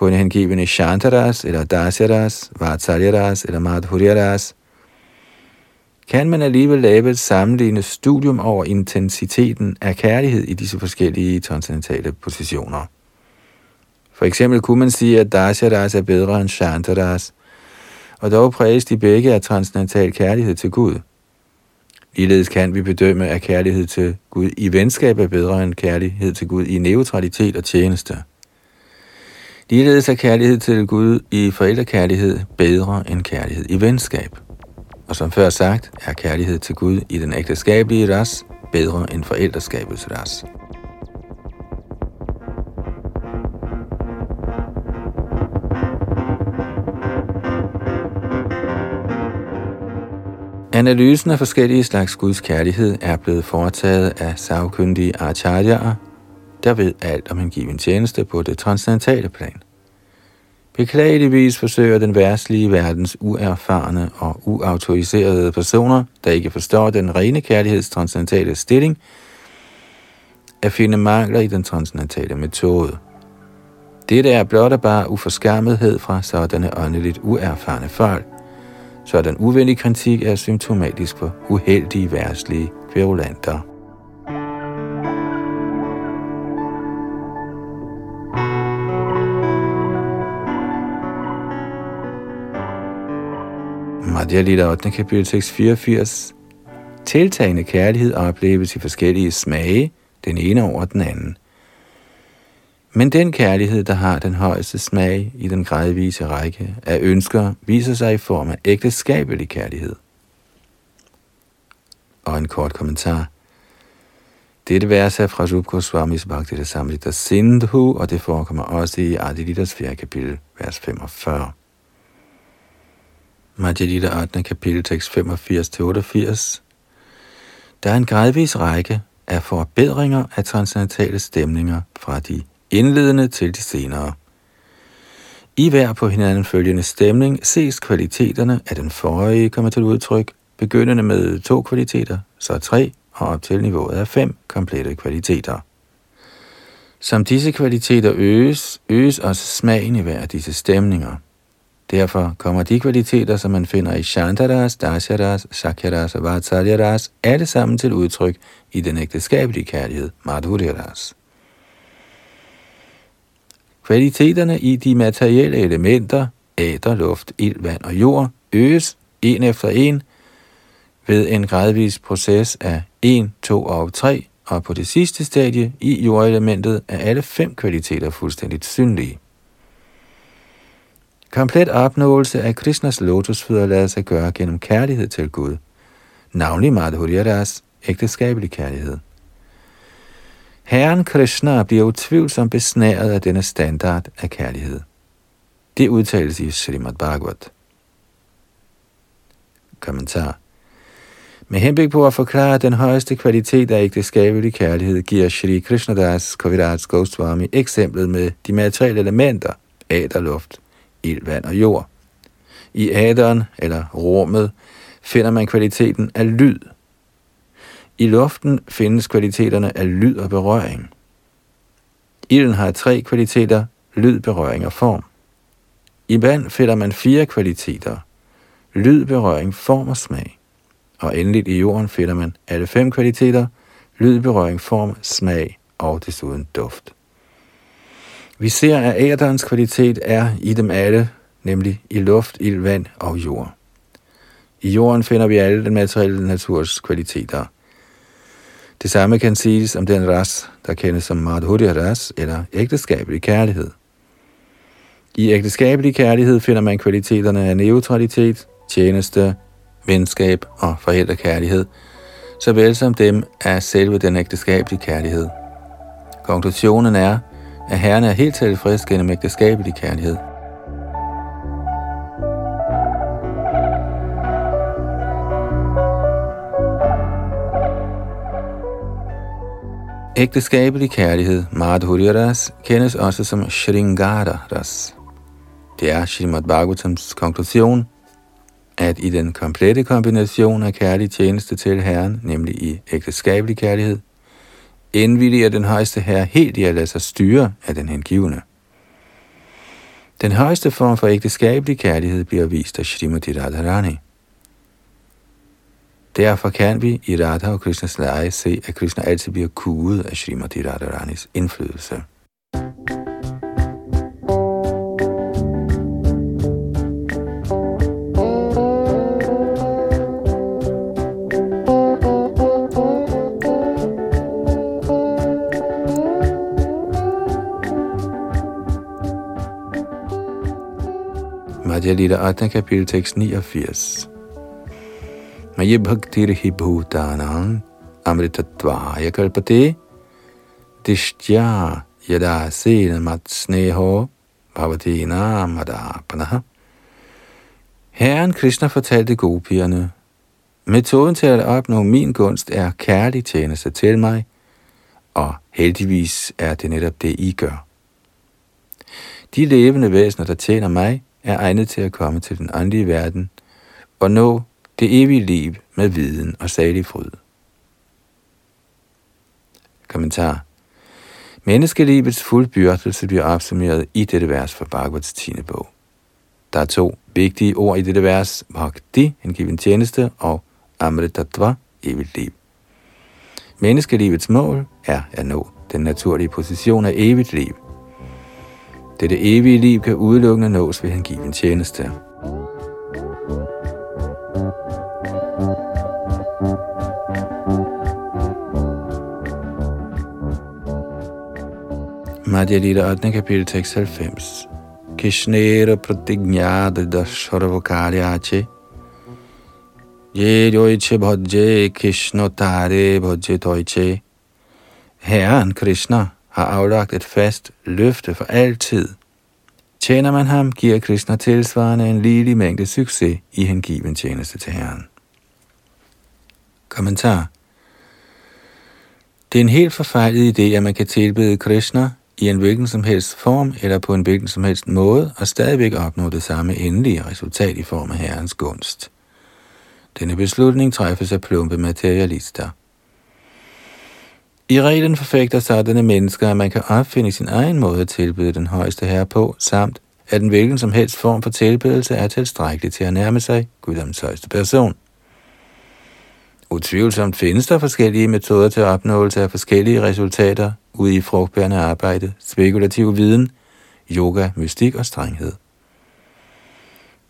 Speaker 1: på en hengivende Shantaras, eller Dasyaras, Vatsalyaras eller Madhuryaras, kan man alligevel lave et sammenlignende studium over intensiteten af kærlighed i disse forskellige transcendentale positioner. For eksempel kunne man sige, at Dasyaras er bedre end Shantaras, og dog præges de begge af transcendental kærlighed til Gud. Ligeledes kan vi bedømme, at kærlighed til Gud i venskab er bedre end kærlighed til Gud i neutralitet og tjeneste. Ligeledes er kærlighed til Gud i forældrekærlighed bedre end kærlighed i venskab. Og som før sagt, er kærlighed til Gud i den ægteskabelige ras bedre end forældreskabets ras. Analysen af forskellige slags Guds kærlighed er blevet foretaget af savkyndige acharyaer, der ved alt om en given tjeneste på det transcendentale plan. Beklageligvis forsøger den værtslige verdens uerfarne og uautoriserede personer, der ikke forstår den rene kærligheds transcendentale stilling, at finde mangler i den transcendentale metode. Dette er blot og bare uforskammethed fra sådanne åndeligt uerfarne folk, så den uvenlige kritik er symptomatisk for uheldige værtslige kværulanter. Madhya Lita 8. kapitel 6, 84. Tiltagende kærlighed opleves i forskellige smage, den ene over den anden. Men den kærlighed, der har den højeste smag i den gradvise række af ønsker, viser sig i form af ægteskabelig kærlighed. Og en kort kommentar. Dette vers er fra Rup Goswamis Bhakti Samrita Sindhu, og det forekommer også i Adilitas 4. kapitel, vers 45. Madhya 8. kapitel, tekst 85-88. Der er en gradvis række af forbedringer af transcendentale stemninger fra de indledende til de senere. I hver på hinanden følgende stemning ses kvaliteterne af den forrige kommer til udtryk, begyndende med to kvaliteter, så tre og op til niveauet af fem komplette kvaliteter. Som disse kvaliteter øges, øges også smagen i hver af disse stemninger. Derfor kommer de kvaliteter, som man finder i Shantaras, Dasharas, Shakyaras og Vatsalyaras, alle sammen til udtryk i den ægteskabelige kærlighed, Madhuryaras. Kvaliteterne i de materielle elementer, æder, luft, ild, vand og jord, øges en efter en ved en gradvis proces af 1, 2 og 3, og på det sidste stadie i jordelementet er alle fem kvaliteter fuldstændigt synlige. Komplet opnåelse af Krishnas lotusfødder lader sig gøre gennem kærlighed til Gud, navnlig Madhuryaras ægteskabelig kærlighed. Herren Krishna bliver utvivlsomt besnæret af denne standard af kærlighed. Det udtales i Srimad Bhagavat. Kommentar med henblik på at forklare den højeste kvalitet af ægteskabelig kærlighed, giver Shri Krishnadas Kaviraj Goswami eksemplet med de materielle elementer, æder, luft, ild, vand og jord. I æderen, eller rummet, finder man kvaliteten af lyd. I luften findes kvaliteterne af lyd og berøring. Ilden har tre kvaliteter, lyd, berøring og form. I vand finder man fire kvaliteter, lyd, berøring, form og smag. Og endeligt i jorden finder man alle fem kvaliteter, lyd, berøring, form, smag og desuden duft. Vi ser, at æderens kvalitet er i dem alle, nemlig i luft, ild, vand og jord. I jorden finder vi alle den materielle naturs kvaliteter. Det samme kan siges om den ras, der kendes som Madhurya ras eller ægteskabelig kærlighed. I ægteskabelig kærlighed finder man kvaliteterne af neutralitet, tjeneste, venskab og forældrekærlighed, såvel som dem af selve den ægteskabelige kærlighed. Konklusionen er, at Herren er helt tilfreds gennem ægteskabelig kærlighed. Ægteskabelig kærlighed, Madhuryaras, kendes også som Shringara Ras. Det er Srimad Bhagavatams konklusion, at i den komplette kombination af kærlig tjeneste til Herren, nemlig i ægteskabelig kærlighed, indvilliger den højeste herre helt i at lade sig styre af den hengivne. Den højeste form for ægteskabelig kærlighed bliver vist af Srimati Radharani. Derfor kan vi i Radha og Krishnas leje se, at Krishna altid bliver kuget af Srimati Radharanis indflydelse. Bhagavad Gita 8. kapitel tekst 89. Maya bhaktir hi bhutanang amritatvaya kalpate dishtya yada sena matsneho bhavatina madapanaha. Herren Krishna fortalte gopierne, Metoden til at opnå min gunst er kærlig tjeneste til mig, og heldigvis er det netop det, I gør. De levende væsener, der tjener mig, er egnet til at komme til den åndelige verden og nå det evige liv med viden og salig fryd. Kommentar Menneskelivets fuldbyrdelse bliver opsummeret i dette vers fra Bhagavats 10. bog. Der er to vigtige ord i dette vers, Bhakti, en given tjeneste, og Amritatva, evigt liv. Menneskelivets mål er at nå den naturlige position af evigt liv – dette evige liv kan udelukkende nås ved hengiven tjeneste. Madhya Lita 8. kapitel tekst 90. Kishnera pratignada sarvakaryache Ye yoiche bhajje Krishna tare bhajje toiche Herren Krishna har aflagt et fast løfte for altid. Tjener man ham, giver Krishna tilsvarende en lille mængde succes i hengiven tjeneste til Herren. Kommentar Det er en helt forfejlet idé, at man kan tilbede Krishna i en hvilken som helst form eller på en hvilken som helst måde og stadigvæk opnå det samme endelige resultat i form af Herrens gunst. Denne beslutning træffes af plumpe materialister. I reglen forfægter sådanne mennesker, at man kan opfinde sin egen måde at tilbyde den højeste herre på, samt at en hvilken som helst form for tilbedelse er tilstrækkelig til at nærme sig Guddoms højeste person. Utvivlsomt findes der forskellige metoder til opnåelse af forskellige resultater ude i frugtbærende arbejde, spekulativ viden, yoga, mystik og strenghed.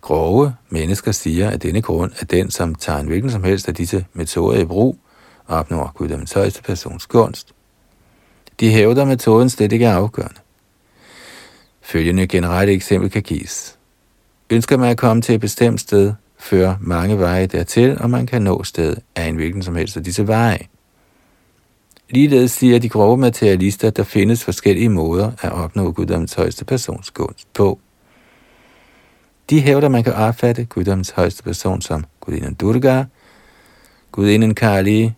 Speaker 1: Grove mennesker siger, at denne grund er den, som tager en hvilken som helst af disse metoder i brug og opnår guddommens højeste persons gunst. De hævder, at metoden slet ikke er afgørende. Følgende generelle eksempel kan gives. Ønsker man at komme til et bestemt sted, fører mange veje dertil, og man kan nå stedet af en hvilken som helst af disse veje. Ligeledes siger de grove materialister, at der findes forskellige måder at opnå guddommens højeste persons gunst på. De hævder, at man kan opfatte guddommens højeste person som gudinden Durga, gudinden Kali,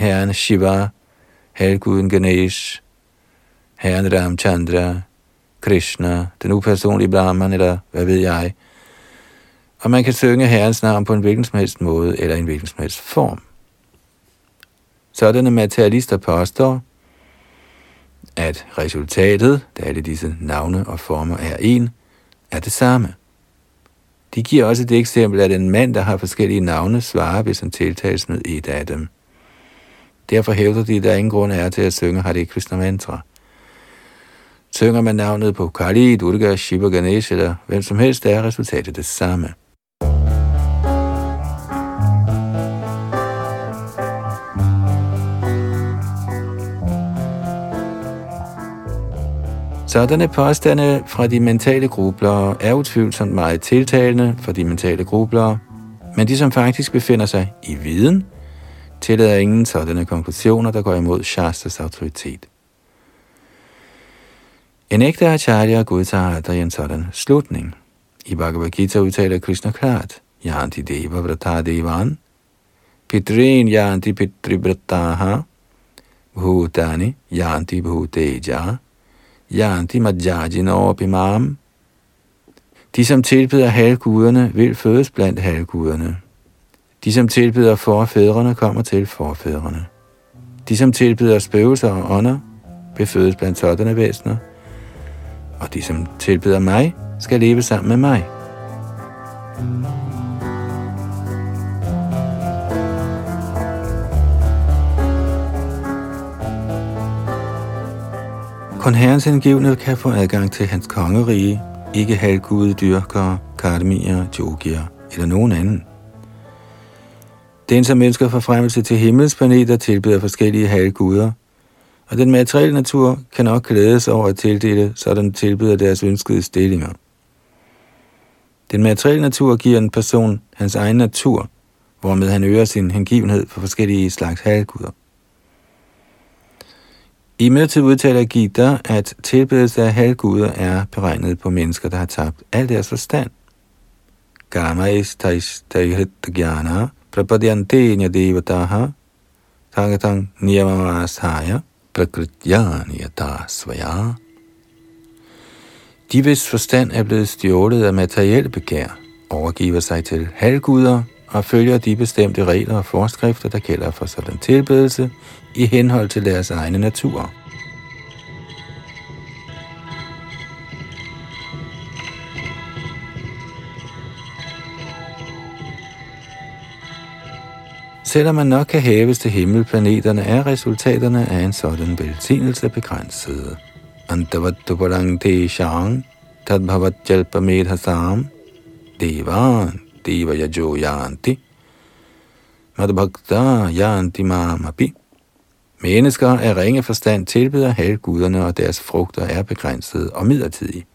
Speaker 1: herren Shiva, halvguden Ganesh, herren Ramchandra, Krishna, den upersonlige Brahman, eller hvad ved jeg. Og man kan synge herrens navn på en hvilken som helst måde, eller en hvilken som helst form. Sådanne materialister påstår, at resultatet, da alle disse navne og former er en, er det samme. De giver også det eksempel, at en mand, der har forskellige navne, svarer, hvis han tiltales med et af dem. Derfor hævder de, at der ingen grund er til at synge Hare Krishna mantra. Synger man navnet på Kali, Durga, Shiva, Ganesh eller hvem som helst, er resultatet det samme. Sådanne påstande fra de mentale grublere er utvivlsomt meget tiltalende for de mentale grublere, men de, som faktisk befinder sig i viden, tillader ingen sådanne konklusioner, der går imod Shastras autoritet. En ægte acharya godtager aldrig en sådan slutning. I Bhagavad Gita udtaler Krishna klart, Yanti deva vrata devan, pitrin yanti pitribrataha, bhutani yanti bhuteja, yanti majjajino pimam. De, som tilbeder halvguderne, vil fødes blandt halvguderne. De, som tilbyder forfædrene, kommer til forfædrene. De, som tilbyder spøgelser og ånder, befødes blandt sådanne væsener. Og de, som tilbyder mig, skal leve sammen med mig. Kun herrens hengivne kan få adgang til hans kongerige, ikke halvgude dyrkere, kardemier, jogier eller nogen anden. Den, som ønsker forfremmelse til himmels planeter, tilbyder forskellige halvguder, og den materielle natur kan nok glædes over at tildele, så den tilbyder deres ønskede stillinger. Den materielle natur giver en person hans egen natur, hvormed han øger sin hengivenhed for forskellige slags halvguder. I til udtaler Gita, at tilbedelse af halvguder er beregnet på mennesker, der har tabt al deres forstand. Gamais tais gyana prapadyante nyadevataha tagatang niyamamasaya prakrityani svaya. De, hvis forstand er blevet stjålet af materiel begær, overgiver sig til halvguder og følger de bestemte regler og forskrifter, der gælder for sådan tilbedelse, i henhold til deres egne naturer. Selvom man nok kan hæves til himmelplaneterne, er resultaterne af en sådan velsignelse begrænsede. Antavattupalang te shang, tadbhavat jalpa medhasam, devan, deva yajo yanti, madbhakta yanti mamapi. Mennesker af ringe forstand tilbeder halvguderne, og deres frugter er begrænsede og midlertidige.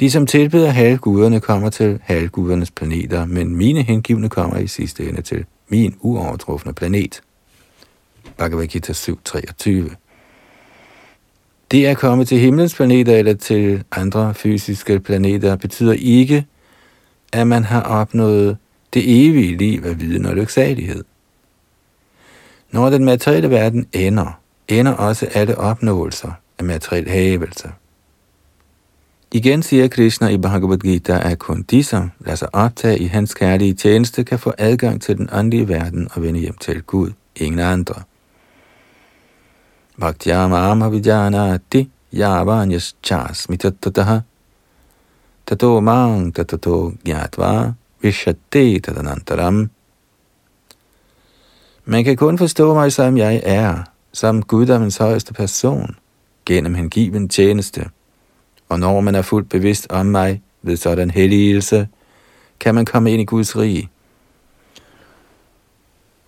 Speaker 1: De, som tilbeder halvguderne, kommer til halvgudernes planeter, men mine hengivne kommer i sidste ende til min uovertrufne planet. Bhagavad Gita 7.23 Det at komme til himlens planeter eller til andre fysiske planeter betyder ikke, at man har opnået det evige liv af viden og lyksalighed. Når den materielle verden ender, ender også alle opnåelser af materiel hævelse. Igen siger Krishna i Bhagavad Gita, at kun de, som altså lader sig optage i hans kærlige tjeneste, kan få adgang til den åndelige verden og vende hjem til Gud, ingen andre. Bhaktyamam vidyanati yavanyas chas mitatataha tato mang tatato gyatva vishate tadanantaram. Man kan kun forstå mig, som jeg er, som guddommens højeste person, gennem hengiven tjeneste. Og når man er fuldt bevidst om mig, Ved sådan helligelse kan man komme ind i Guds rige.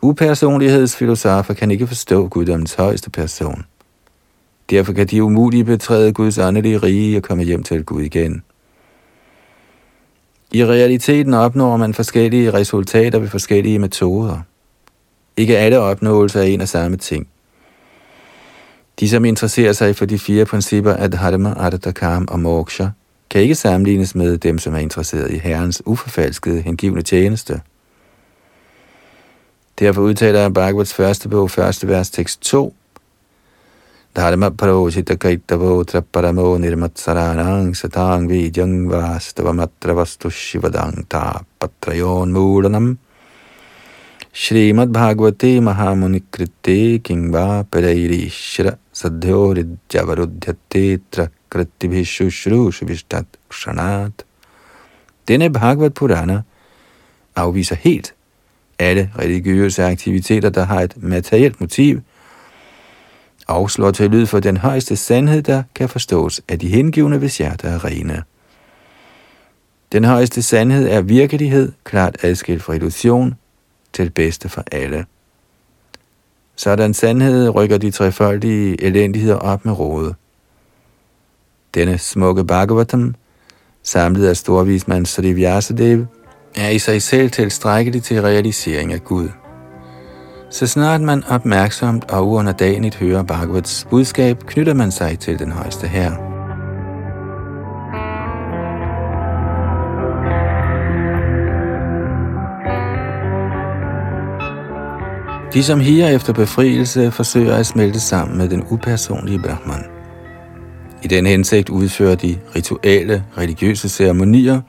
Speaker 1: Upersonlighedsfilosofer kan ikke forstå guddommens højeste person. Derfor kan de umuligt betræde Guds åndelige rige og komme hjem til Gud igen. I realiteten opnår man forskellige resultater ved forskellige metoder. Ikke alle opnåelser er en og samme ting. De, som interesserer sig for de fire principper af Dharma, Artha, Kam og Moksha, kan ikke sammenlignes med dem, som er interesseret i Herrens uforfalskede, hengivne tjeneste. Derfor udtaler Bhagavats første bog, første vers, tekst 2, Dharma parochita paramo nirmat saranang satang vidyang vastavamatra vastu shivadang ta patrayon mulanam Shrimad Bhagavate Mahamunikrite Kingva Pereirishra Sadhyoridjavarudhyate Kratibhishushrushvishtat क्षणात्. Denne Bhagavad Purana afviser helt alle religiøse aktiviteter, der har et materielt motiv, afslår til lyd for den højeste sandhed, der kan forstås af de hengivne, hvis hjerter er rene. Den højeste sandhed er virkelighed, klart adskilt fra illusion, til bedste for alle. Sådan sandhed rykker de trefoldige elendigheder op med rådet. Denne smukke Bhagavatam, samlet af storvismand Sri Vyasadeva, er i sig selv tilstrækkelig til realisering af Gud. Så snart man opmærksomt og uunderdanigt hører Bhagavats budskab, knytter man sig til den højeste herre. De, som higer efter befrielse, forsøger at smelte sammen med den upersonlige Brahman. I den hensigt udfører de rituelle, religiøse ceremonier,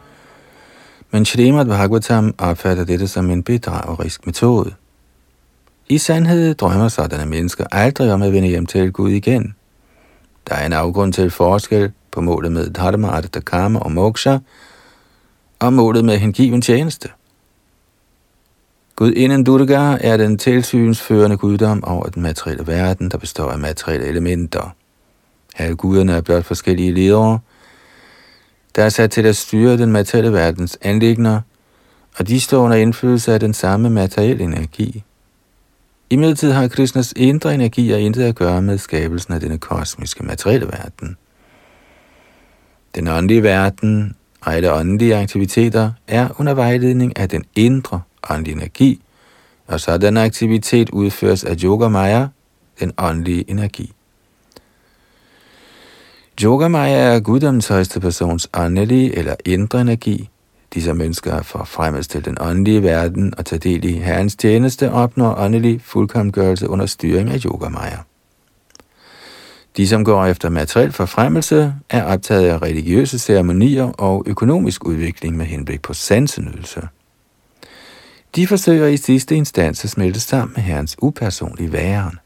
Speaker 1: men Srimad Bhagavatam opfatter dette som en bedragerisk metode. I sandhed drømmer sådanne mennesker aldrig om at vende hjem til Gud igen. Der er en afgrund til forskel på målet med Dharma, Artha, Karma og Moksha, og målet med hengiven tjeneste. Gudinden Durga er den tilsynsførende guddom over den materielle verden, der består af materielle elementer. Alle guderne er blot forskellige ledere, der er sat til at styre den materielle verdens anlægner, og de står under indflydelse af den samme materielle energi. I midlertid har Krishnas indre energi og intet at gøre med skabelsen af denne kosmiske materielle verden. Den åndelige verden og alle åndelige aktiviteter er under vejledning af den indre åndelig energi, og sådan aktivitet udføres af Yoga Maya, den åndelige energi. Yoga Maya er guddommens højeste persons åndelige eller indre energi. De, som ønsker at forfremmes til den åndelige verden og tage del i Herrens tjeneste, opnår åndelig fuldkommengørelse under styring af Yoga Maya. De, som går efter materiel forfremmelse, er optaget af religiøse ceremonier og økonomisk udvikling med henblik på sansenydelse. De forsøger i sidste instans at smelte sammen med Herrens upersonlige væren.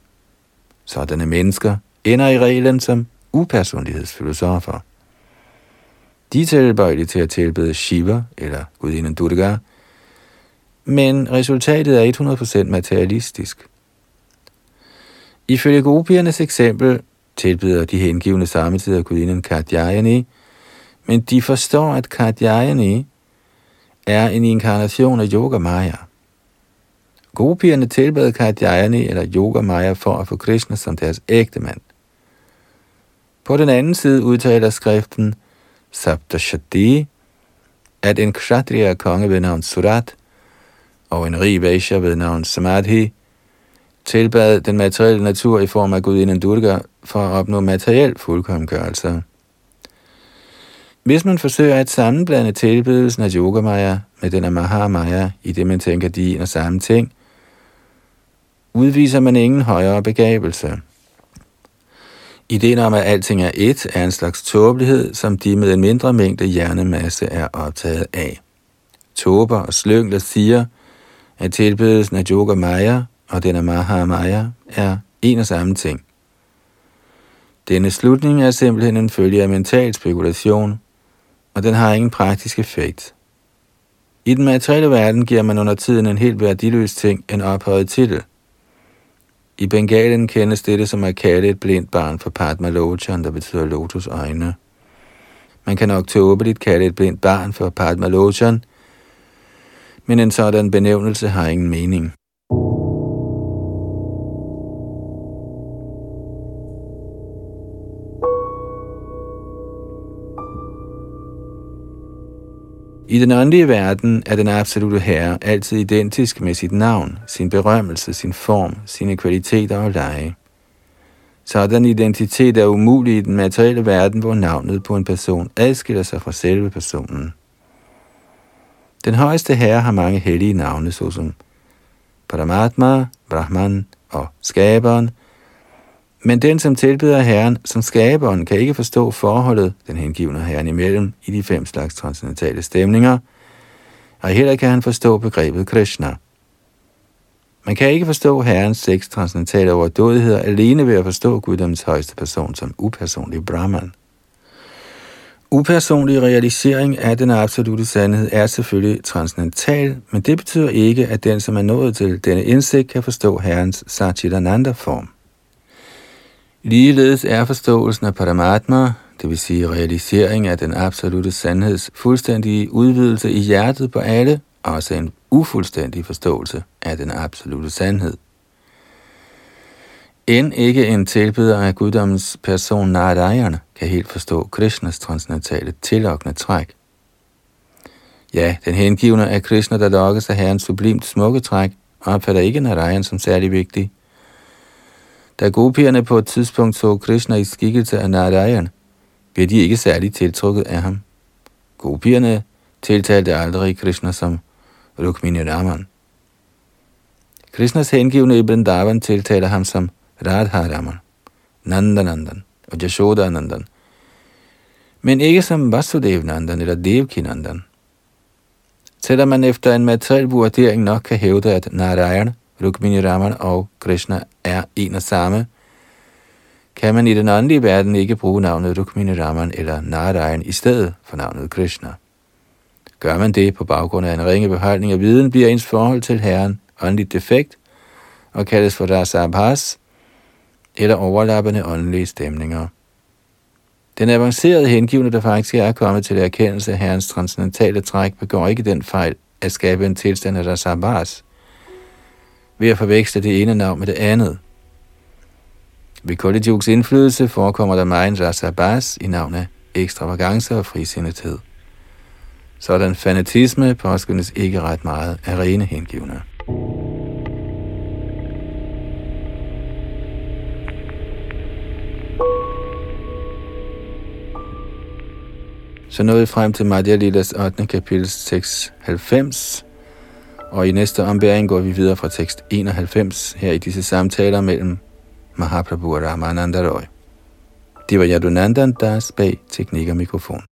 Speaker 1: Sådanne mennesker ender i reglen som upersonlighedsfilosofer. De er tilbøjelige til at tilbede Shiva eller gudinden Durga, men resultatet er 100% materialistisk. Ifølge gopiernes eksempel tilbyder de hengivne samtidig gudinden Katyayani, men de forstår, at Katyayani er en inkarnation af Yoga Maya. Gopierne tilbad Katyayani eller Yoga Maya for at få Krishna som deres ægte mand. På den anden side udtaler skriften Saptashati, at en kshatriya konge ved navn Surat og en rig Vaishya ved navn Samadhi tilbad den materielle natur i form af gudinden Durga for at opnå materiel fuldkomgørelse. Hvis man forsøger at sammenblande tilbedelsen af Yogamaya med den af Mahamaya, i det man tænker de en og samme ting, udviser man ingen højere begabelse. Ideen om, at alting er ét, er en slags tåbelighed, som de med en mindre mængde hjernemasse er optaget af. Tober og slyngler siger, at tilbedelsen af Yoga Maya og den af Mahamaya er en og samme ting. Denne slutning er simpelthen en følge af mental spekulation, og den har ingen praktisk effekt. I den materielle verden giver man under tiden en helt værdiløs ting en ophøjet titel. I Bengalen kendes dette som at kalde et blindt barn for Padma Lochan, der betyder lotusøjne. Man kan nok tåbeligt kalde et blindt barn for Padmalochan, men en sådan benævnelse har ingen mening. I den åndelige verden er den absolute herre altid identisk med sit navn, sin berømmelse, sin form, sine kvaliteter og lege. Sådan identitet er umulig i den materielle verden, hvor navnet på en person adskiller sig fra selve personen. Den højeste herre har mange hellige navne, såsom Paramatma, Brahman og Skaberen, men den, som tilbeder Herren som skaberen, kan ikke forstå forholdet, den hengivne Herren imellem, i de fem slags transcendentale stemninger, og heller kan han forstå begrebet Krishna. Man kan ikke forstå Herrens seks transcendentale overdådigheder alene ved at forstå guddoms højeste person som upersonlig Brahman. Upersonlig realisering af den absolute sandhed er selvfølgelig transcendental, men det betyder ikke, at den, som er nået til denne indsigt, kan forstå Herrens Satchitananda-form. Ligeledes er forståelsen af Paramatma, det vil sige realisering af den absolute sandheds fuldstændige udvidelse i hjertet på alle, også en ufuldstændig forståelse af den absolute sandhed. End ikke en tilbeder af guddommens person Narayana kan helt forstå Krishnas transcendentale tillokkende træk. Ja, den hengivne af Krishna, der lokkes af herrens sublimt smukke træk, opfatter ikke Narayan som særlig vigtig. Da gopierne på et tidspunkt så Krishna i skikkelse af Narayan, blev de ikke særligt tiltrukket af ham. Gopierne tiltalte aldrig Krishna som Rukmini Raman. Krishnas hengivne i Vrindavan tiltaler ham som Radha Raman, Nandanandan og Jashoda Nandan, men ikke som Vasudev Nandan eller Devki Nandan. Selvom man efter en materiel vurdering nok kan hævde, at Narayan, Rukmini Raman og Krishna er en og samme, kan man i den åndelige verden ikke bruge navnet Rukmini Raman eller Narayan i stedet for navnet Krishna. Gør man det på baggrund af en ringe beholdning af viden, bliver ens forhold til Herren åndeligt defekt og kaldes for rasabhas eller overlappende åndelige stemninger. Den avancerede hengivne, der faktisk er kommet til erkendelse af Herrens transcendentale træk, begår ikke den fejl at skabe en tilstand af rasabhas ved at forveksle det ene navn med det andet. Ved Kolidjuks indflydelse forekommer der meget rasabas i navnet ekstravagance og frisindethed. Sådan fanatisme påskyndes ikke ret meget af rene hengivne. Så nåede vi frem til Madhya Lilas 8. kapitel 690, og i næste ombæring går vi videre fra tekst 91 her i disse samtaler mellem Mahaprabhu og Ramananda Roy. Det var Yadunandan Das bag teknik og mikrofon.